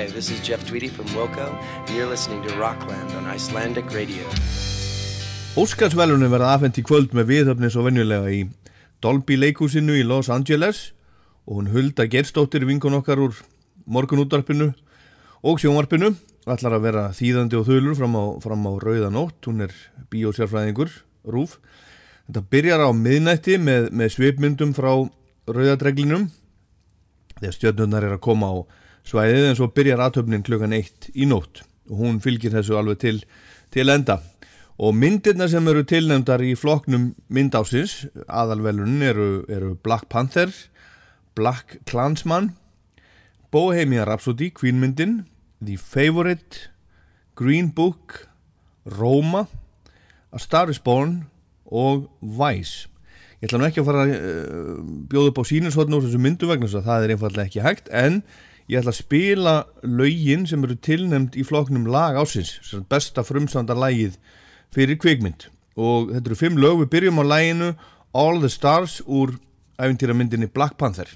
Hi, this is Jeff Tweedy from Wilco, and you're listening to Rockland on Icelandic Radio. Óskarsvelunin verða afhent í kvöld með viðhöfni svo venjulega í Dolby leikúsinu í Los Angeles og hún Hulda Gerstóttir vinkun okkar úr morgunútvarpinu og sjónvarpinu ætlar að vera þýðandi og þulur fram á, fram á rauðanótt, hún er bíósjárfræðingur, rúf þetta byrjar á miðnætti með, með svipmyndum frá rauðadreglinum þegar stjörnurnar er að koma á svæðið en svo byrjar aðtöfnin klukkan eitt í nótt. Og hún fylgir þessu alveg til, til enda. Og myndirna sem eru tilnefndar í floknum myndásins aðalvelun eru, eru Black Panther Black Klansman Bohemian Rhapsody kvínmyndin, The Favourite Green Book Roma A Star is Born og Vice. Ég ætla nú ekki að fara að uh, bjóða upp á síninsvotn úr þessu myndu vegna þess að það er einfallega ekki hægt en ég ætla að spila laugin sem eru tilnemd í floknum lag ásins, besta frumsandarlægið fyrir kvikmynd. Og þetta eru fimm lög, við byrjum á læginu All the Stars úr æfintýramyndinni Black Panther.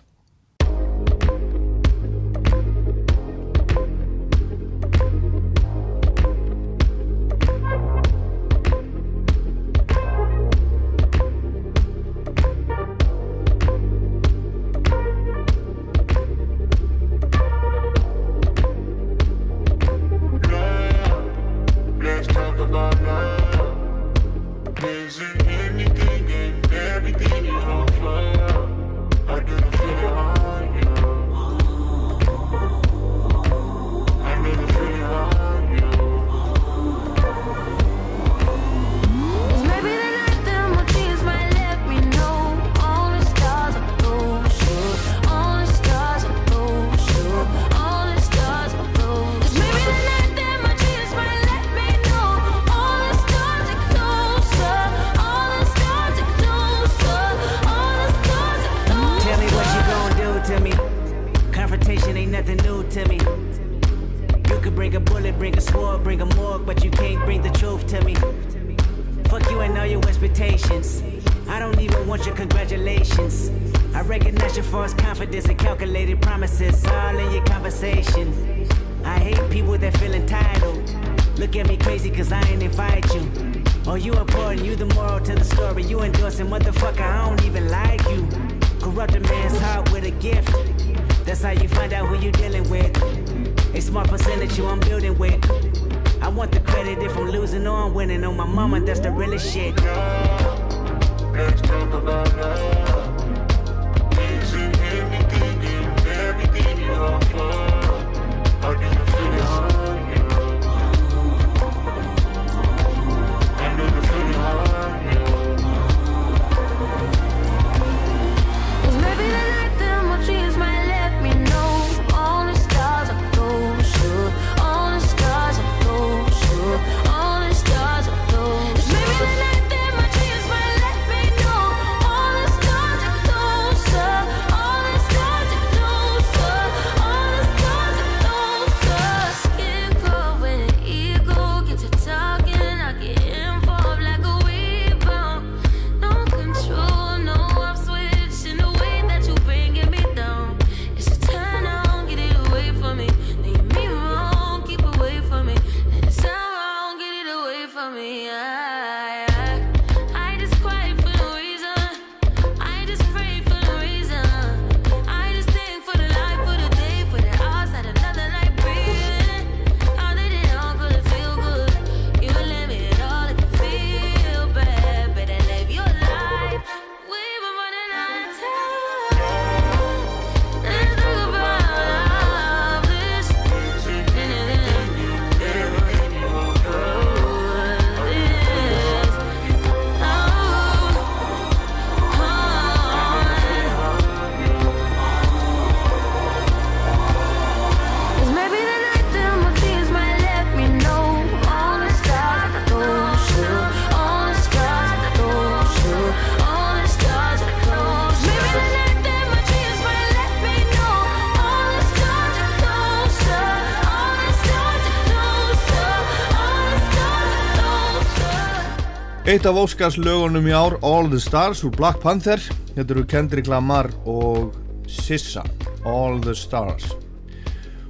Eitt af Óskars lögunum í ár, All the Stars, úr Black Panther. Þetta eru Kendrick Lamar og Sissa, All the Stars.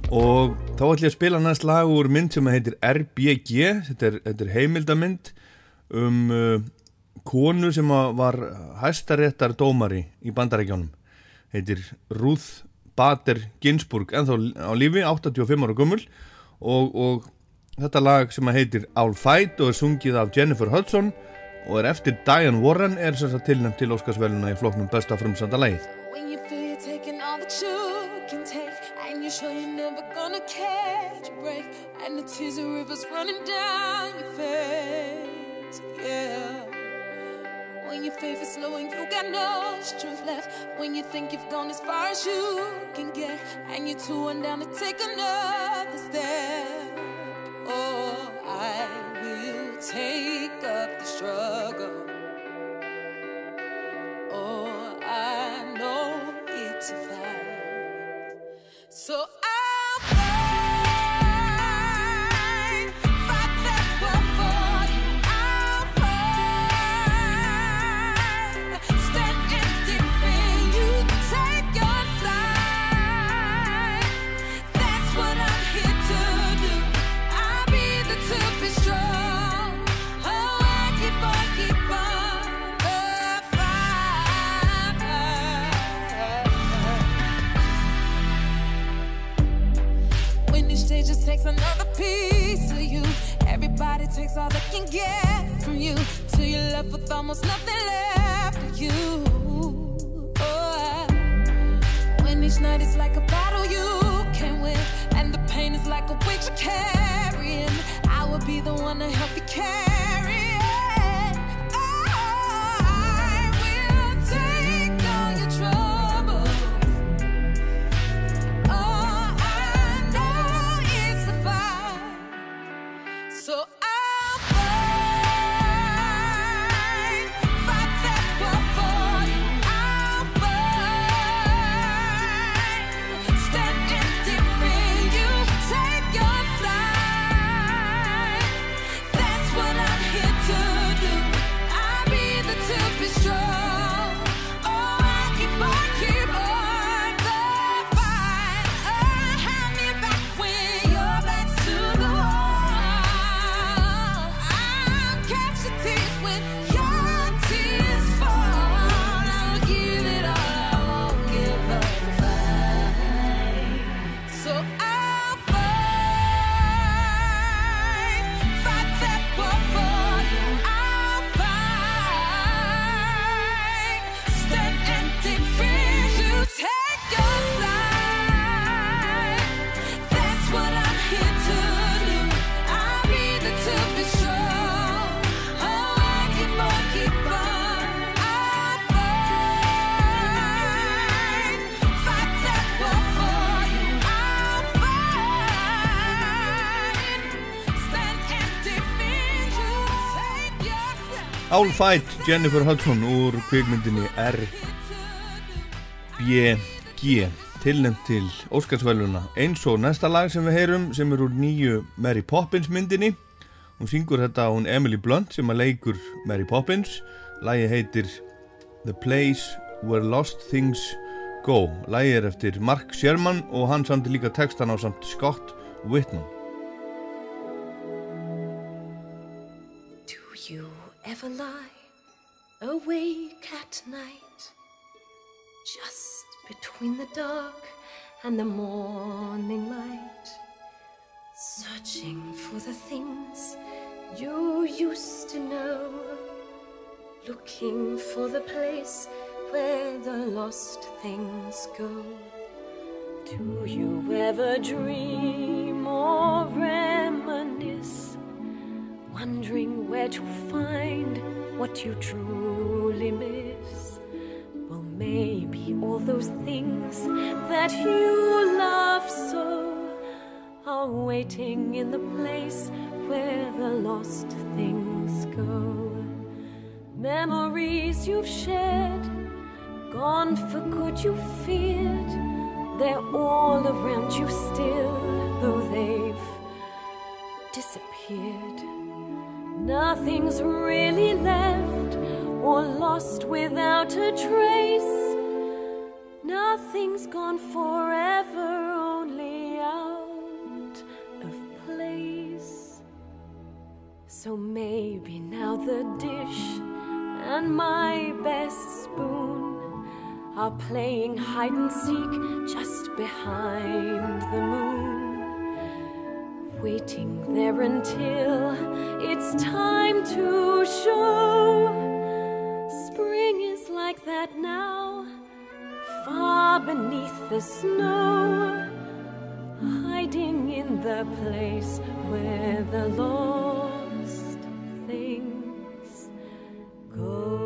Og þá ætlum ég að spila næst lag úr mynd sem heitir RBG, þetta er, þetta er heimildamynd um uh, konu sem var hæstaréttar dómari í bandarækjónum. Heitir Ruth Bader Ginsburg, ennþá á lífi, 85 ára gummul og, og þetta lag sem heitir I'll Fight og er sungið af Jennifer Hudson og og er eftir Diane Warren er þess að tilnæmt til Óskarsvæluna í floknum besta frumsanda lægið. When your faith is low and you got no strength left When you think you've gone as far as you can get And you're too and down to take another step Oh, I will take struggle. Oh, I know it's a fight. So takes all they can get from you, till you're left with almost nothing left of you. Oh, when each night is like a battle you can't win, and the pain is like a weight you're carrying, I will be the one to help you carry side. Álfætt Jennifer Hudson úr kvikmyndinni R.B.G. tilnæmt til Óskarsvæluna eins og næsta lag sem við heyrum sem er úr nýju Mary Poppins myndinni hún syngur þetta hún Emily Blunt sem að leikur Mary Poppins lagi heitir The Place Where Lost Things Go lagi er eftir Mark Sherman og hann samti líka textan á samt Scott Whitman awake at night, just between the dark and the morning light, searching for the things you used to know, looking for the place where the lost things go? Do you ever dream or reminisce? wondering where to find what you truly miss. Well, maybe all those things that you love so are waiting in the place where the lost things go. Memories you've shared, gone for good you feared, they're all around you still, though they've disappeared. Nothing's really left or lost without a trace. Nothing's gone forever, only out of place. So maybe now the dish and my best spoon are playing hide and seek just behind the moon waiting there until it's time to show. That now, far beneath the snow. hiding in the place where the lost things go.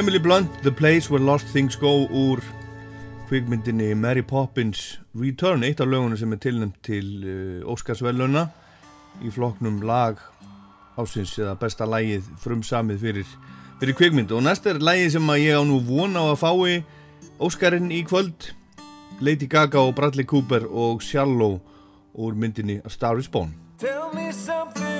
Emily Blunt, The Place Where Lost Things Go úr kvikmyndinni Mary Poppins Return, eitt af lögunum sem er tilnæmt til uh, Óskarsvelluna í flokknum lag ásins eða besta lagið frumsamið fyrir, fyrir kvikmynd. Og næst er lagið sem að ég á nú vona á að fái Óskarinn í kvöld Lady Gaga og Bradley Cooper og Shallow úr myndinni A Star Is Born. Tell me something,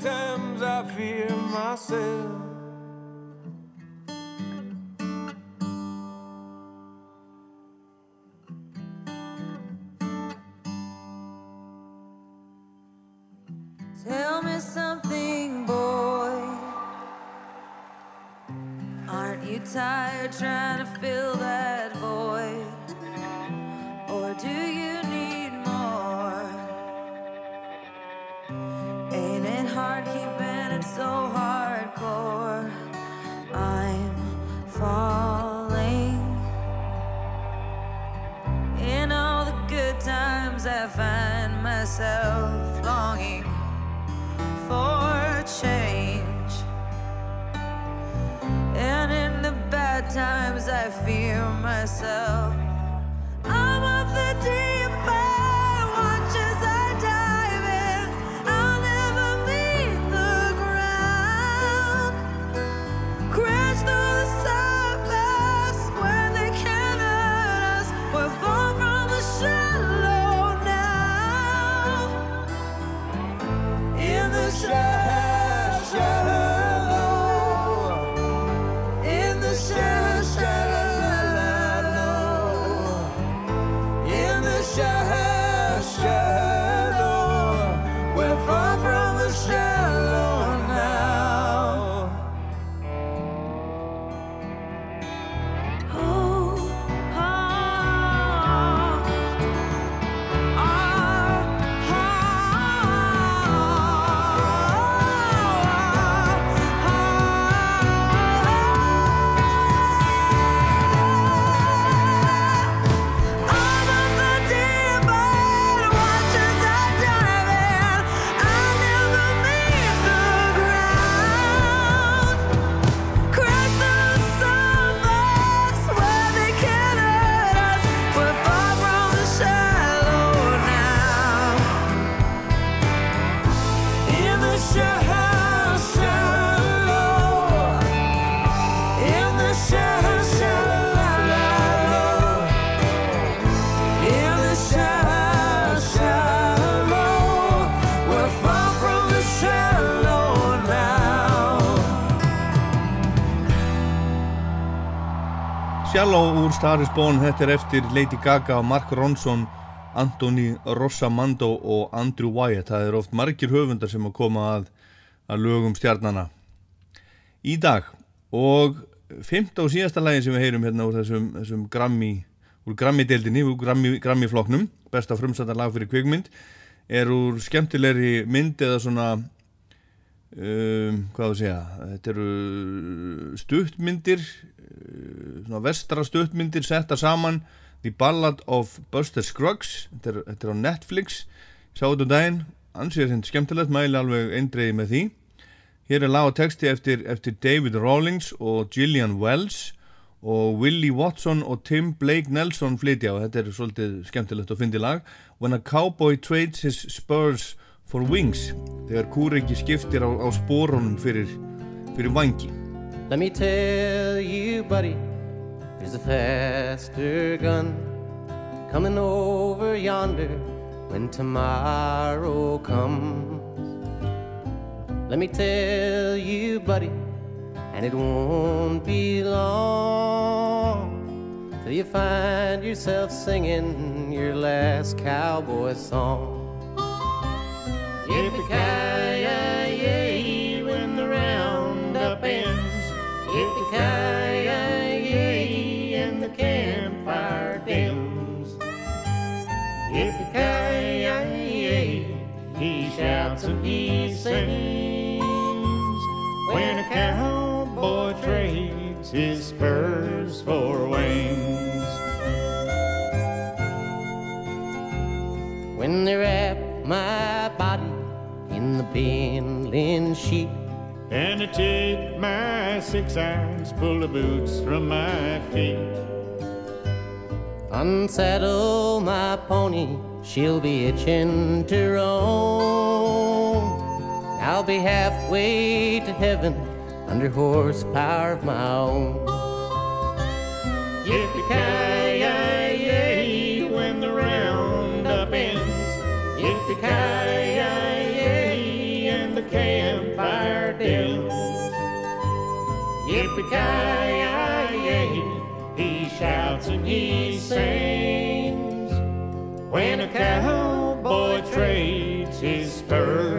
Times, I fear myself. Shallow úr Star is Born, þetta er eftir Lady Gaga, Mark Ronson, Anthony Rossamando og Andrew Wyatt. Það er oft margir höfundar sem að koma að, að lögum stjarnana í dag. Og fymta og síðasta lagin sem við heyrum hérna úr þessum, þessum Grammy, úr Grammy-deildinni, úr Grammy, Grammy-flokknum, besta frumstættar lag fyrir kvikmynd, er úr skemmtilegri mynd eða svona um, hvað þú segja? Þetta eru stuttmyndir uh, svona vestra stuttmyndir setta saman. The Ballad of Buster Scruggs. Þetta er, þetta er á Netflix. Ég sá þetta um daginn, ansið þetta skemmtilegt mæli alveg eindreiði með því. Hér er og texti eftir, eftir David Rawlings og Gillian Wells og Willie Watson og Tim Blake Nelson flytja og þetta er svolítið skemmtilegt og fyndi lag. When a cowboy trades his spurs for wings þegar kúriki skiptir á, á spórunum fyrir, fyrir vangi Let me tell you, buddy, there's a faster gun coming over yonder when tomorrow comes. Let me tell you, buddy, and it won't be long till you find yourself singing your last cowboy song. Yippee-ki-yay, when the roundup ends. Yippee-ki-yay, and the campfire dims. Yippee-ki-yay, he shouts and he sings. When a cowboy trades his spurs for wings. When they wrap my body the bindling sheet. And I take my six irons, pull the boots from my feet. Unsaddle my pony, she'll be itching to roam. I'll be halfway to heaven under horsepower of my own. Yippee-ki-yay, when the roundup ends. Yippee-ki-yay, Yippee-ki-yay, he shouts and he sings. When a cowboy trades his spurs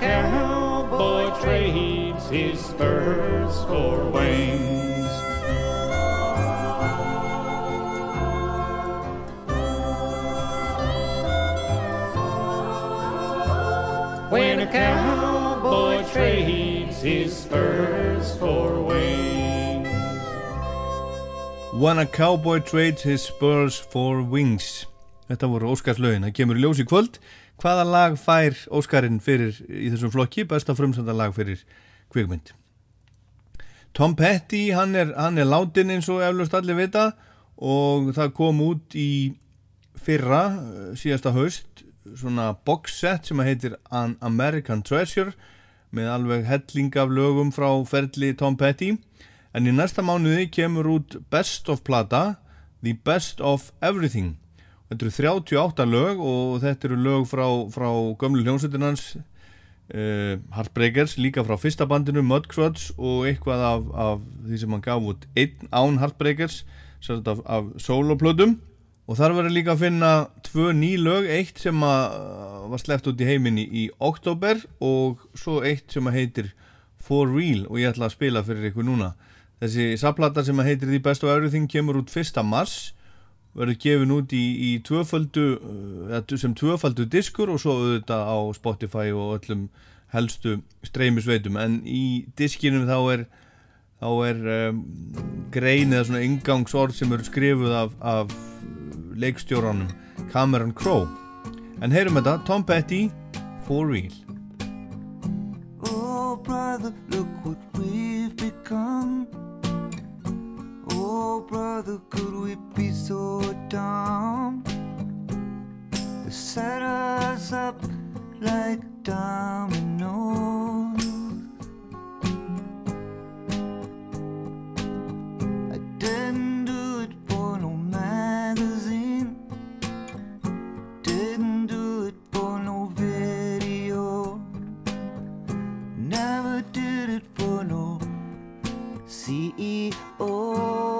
cowboy trades his spurs for wings. When a cowboy trades his spurs for wings. When a cowboy trades his spurs for wings Þetta voru Óskarslaugin, það kemur í ljós í kvöld Hvaða lag fær Óskarinn fyrir í þessum flokki, besta frumsönda lag fyrir kvikmynd. Tom Petty, hann er, er látin eins og eflust allir vita og það kom út í fyrra, eh, síðasta haust svona box set sem að heitir An American Treasure með alveg helling af lögum frá ferli Tom Petty. En í næsta mánuði kemur út Best of Plata The Best of Everything þetta eru 38 lög og þetta eru lög frá, frá gömlu hljómsveitinans uh, Heartbreakers líka frá fyrsta bandinu Mudcruds og eitthvað af, af því sem hann gaf út einn án Heartbreakers sagt af, af soloplötum og þar verður líka að finna tvö ný lög, eitt sem að var sleppt út í heiminni í oktober og svo eitt sem heitir For Real og ég ætla að spila fyrir ykkur núna þessi saplata sem heitir The Best of Everything kemur út 1. mars verður gefin út í, í tvöföldu uh, sem tvöfaldu diskur og svo auðvitað á Spotify og öllum helstu streymisveitum. En í diskinum þá er þá er um, grein eða svona ingangsorð sem eru skrifuð af, af leikstjóranum Cameron Crowe. En heyrum þetta Tom Petty For Real. Oh, brother, look what we've become. Oh, brother, could we be so dumb? They set us up like dominoes. I didn't do it for no magazine, didn't do it for no video, never did it for no CEO.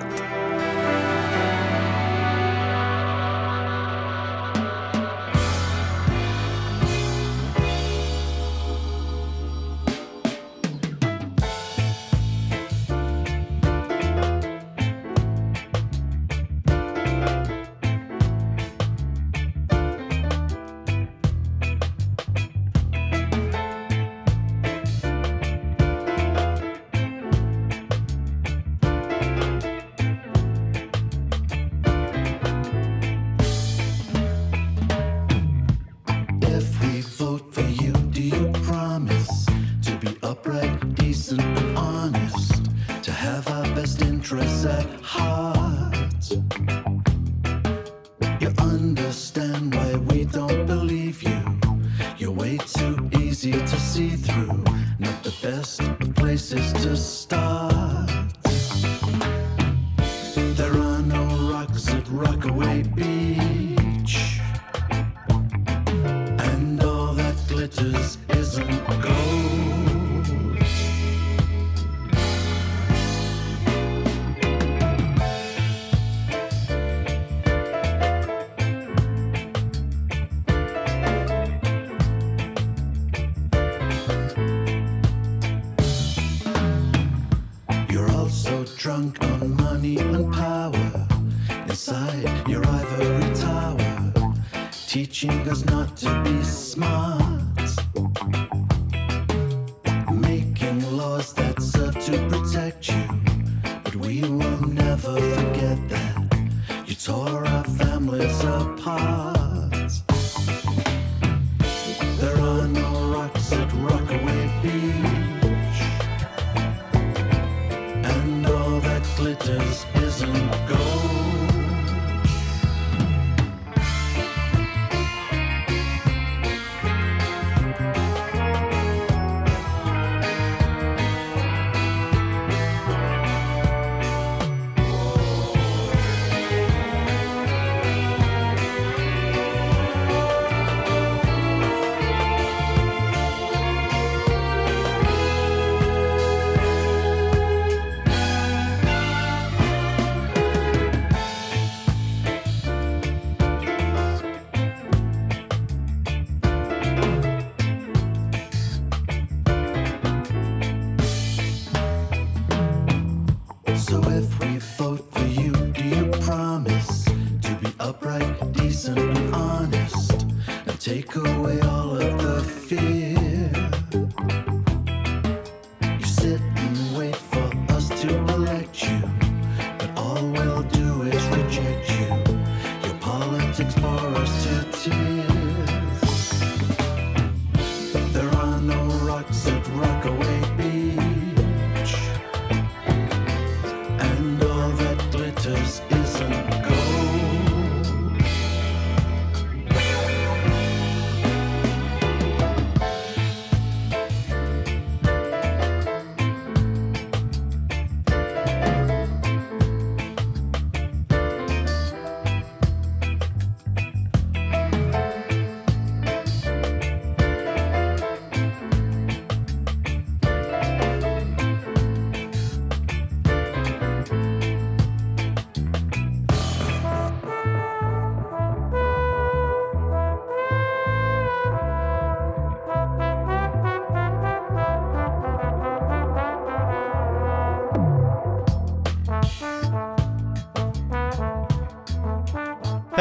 peace.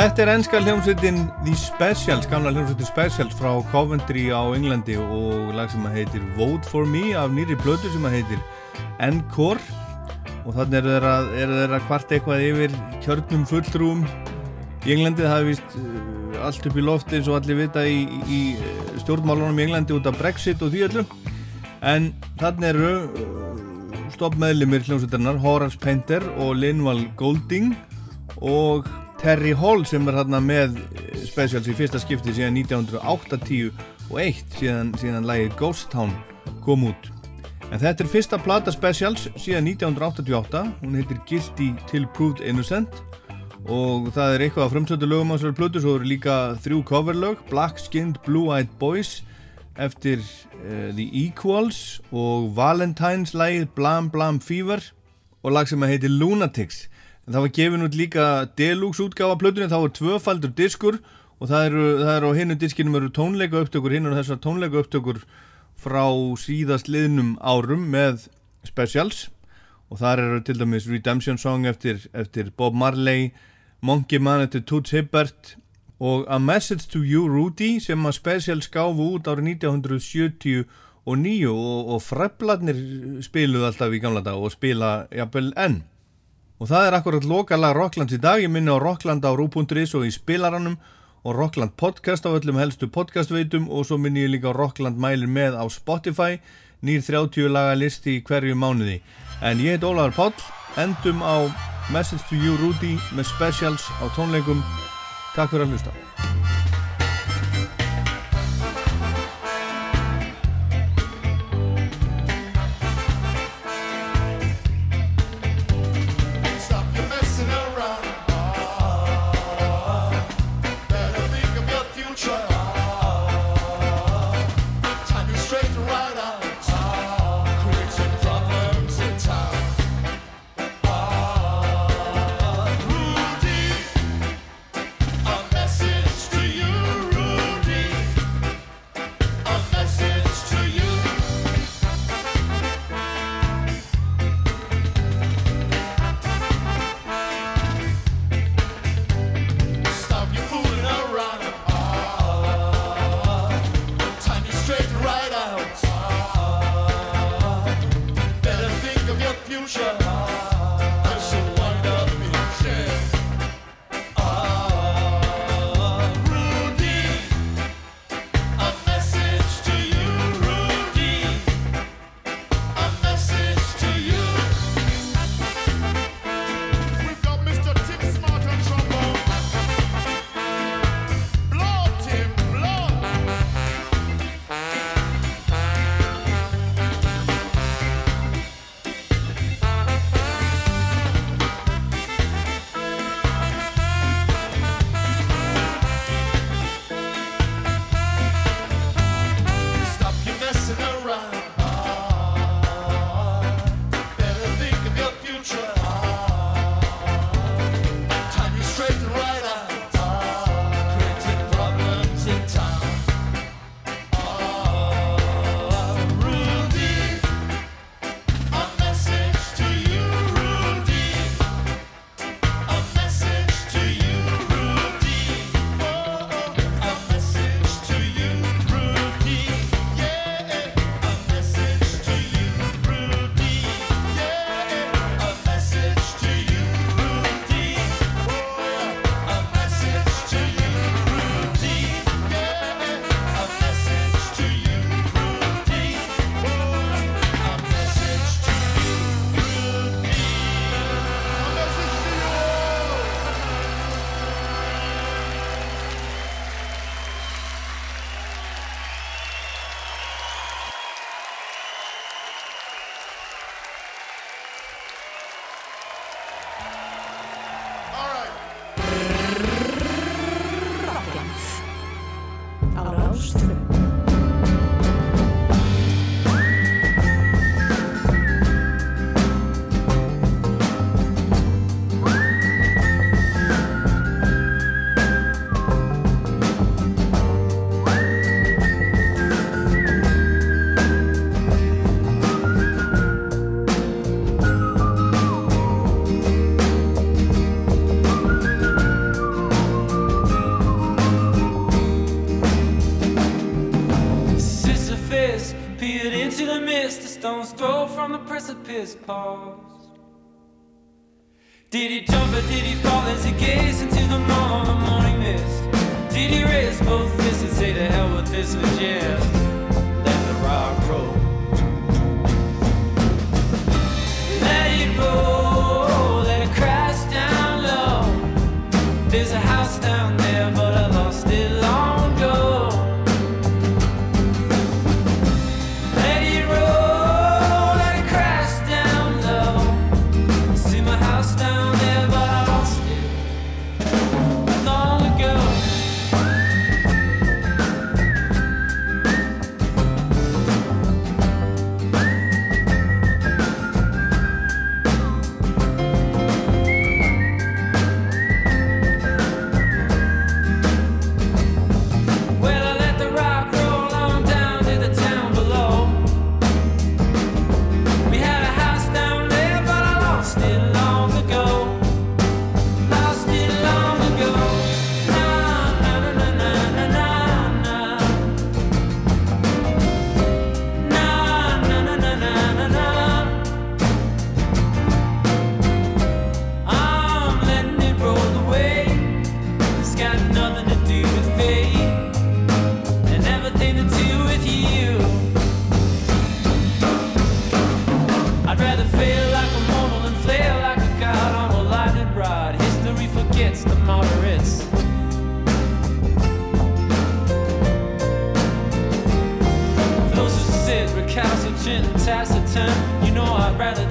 Þetta er ennska hljómsveitin The Specials, gamla hljómsveitin Specials frá Coventry á Englandi og lag sem að heitir Vote For Me af nýri blödu sem að heitir Encore. Og þannig eru þeirra, eru þeirra hvart eitthvað yfir kjörnum fulltrúum. Í Englandi, það er vist uh, allt upp í lofti eins og allir vita í, í uh, stjórnmálunum í Englandi út af Brexit og því öllum en þannig eru uh, stoppmeðlimir hljómsveitarinnar Horace Painter og Linval Golding og Terry Hall sem er hérna með eh, Specials í fyrsta skipti síðan 1980 og eitt síðan, síðan lagið Ghost Town kom út. En þetta er fyrsta plata Specials síðan 1988 hún heitir Guilty Till Proved Innocent og það er eitthvað af frumsöndu lögum á þessari plötu. Svo eru líka þrjú coverlög Black Skinned Blue Eyed Boys eftir uh, The Equals og Valentine's lagið Blam Blam Fever og lag sem heitir Lunatics það var gefin út líka deluxe útgáfa plötunni, það var tvöfaldur diskur og það eru, það eru á hinnu diskinum eru tónleika upptökur, hinn eru þessar tónleika upptökur frá síðast liðnum árum með specials. Og þar eru til dæmis Redemption Song eftir, eftir Bob Marley Monkey Man eftir Toots Hibbert og A Message to You Rudy sem að specials gáfu út árið 1979 og, og freplarnir spiluð alltaf í gamla dag og spila jafnvel enn Og það er akkurat lokalag Rocklands í dag, ég minni á Rockland á Rú.is og í spilaranum og Rockland podcast á öllum helstu podcastveitum og svo minni ég líka Rockland mælir með á Spotify, nýr 30 laga listi í hverju mánuði. En ég heit Ólaður Páll, endum á Message to You Rudy með specials á tónleikum. Takk fyrir að hlusta. mist, the stone's throw from the precipice paused. Did he jump or did he fall as he gazed into the morn, morning mist? Did he raise both fists and say to hell with this suggest? Let the rock roll. Let it roll.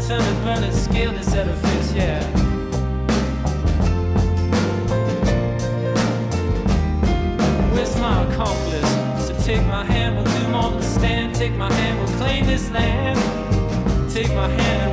sun is burning, scale this edifice, yeah. Where's my accomplice? So take my hand, we'll do more than stand. Take my hand, we'll claim this land. Take my hand.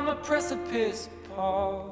on a precipice, Paul.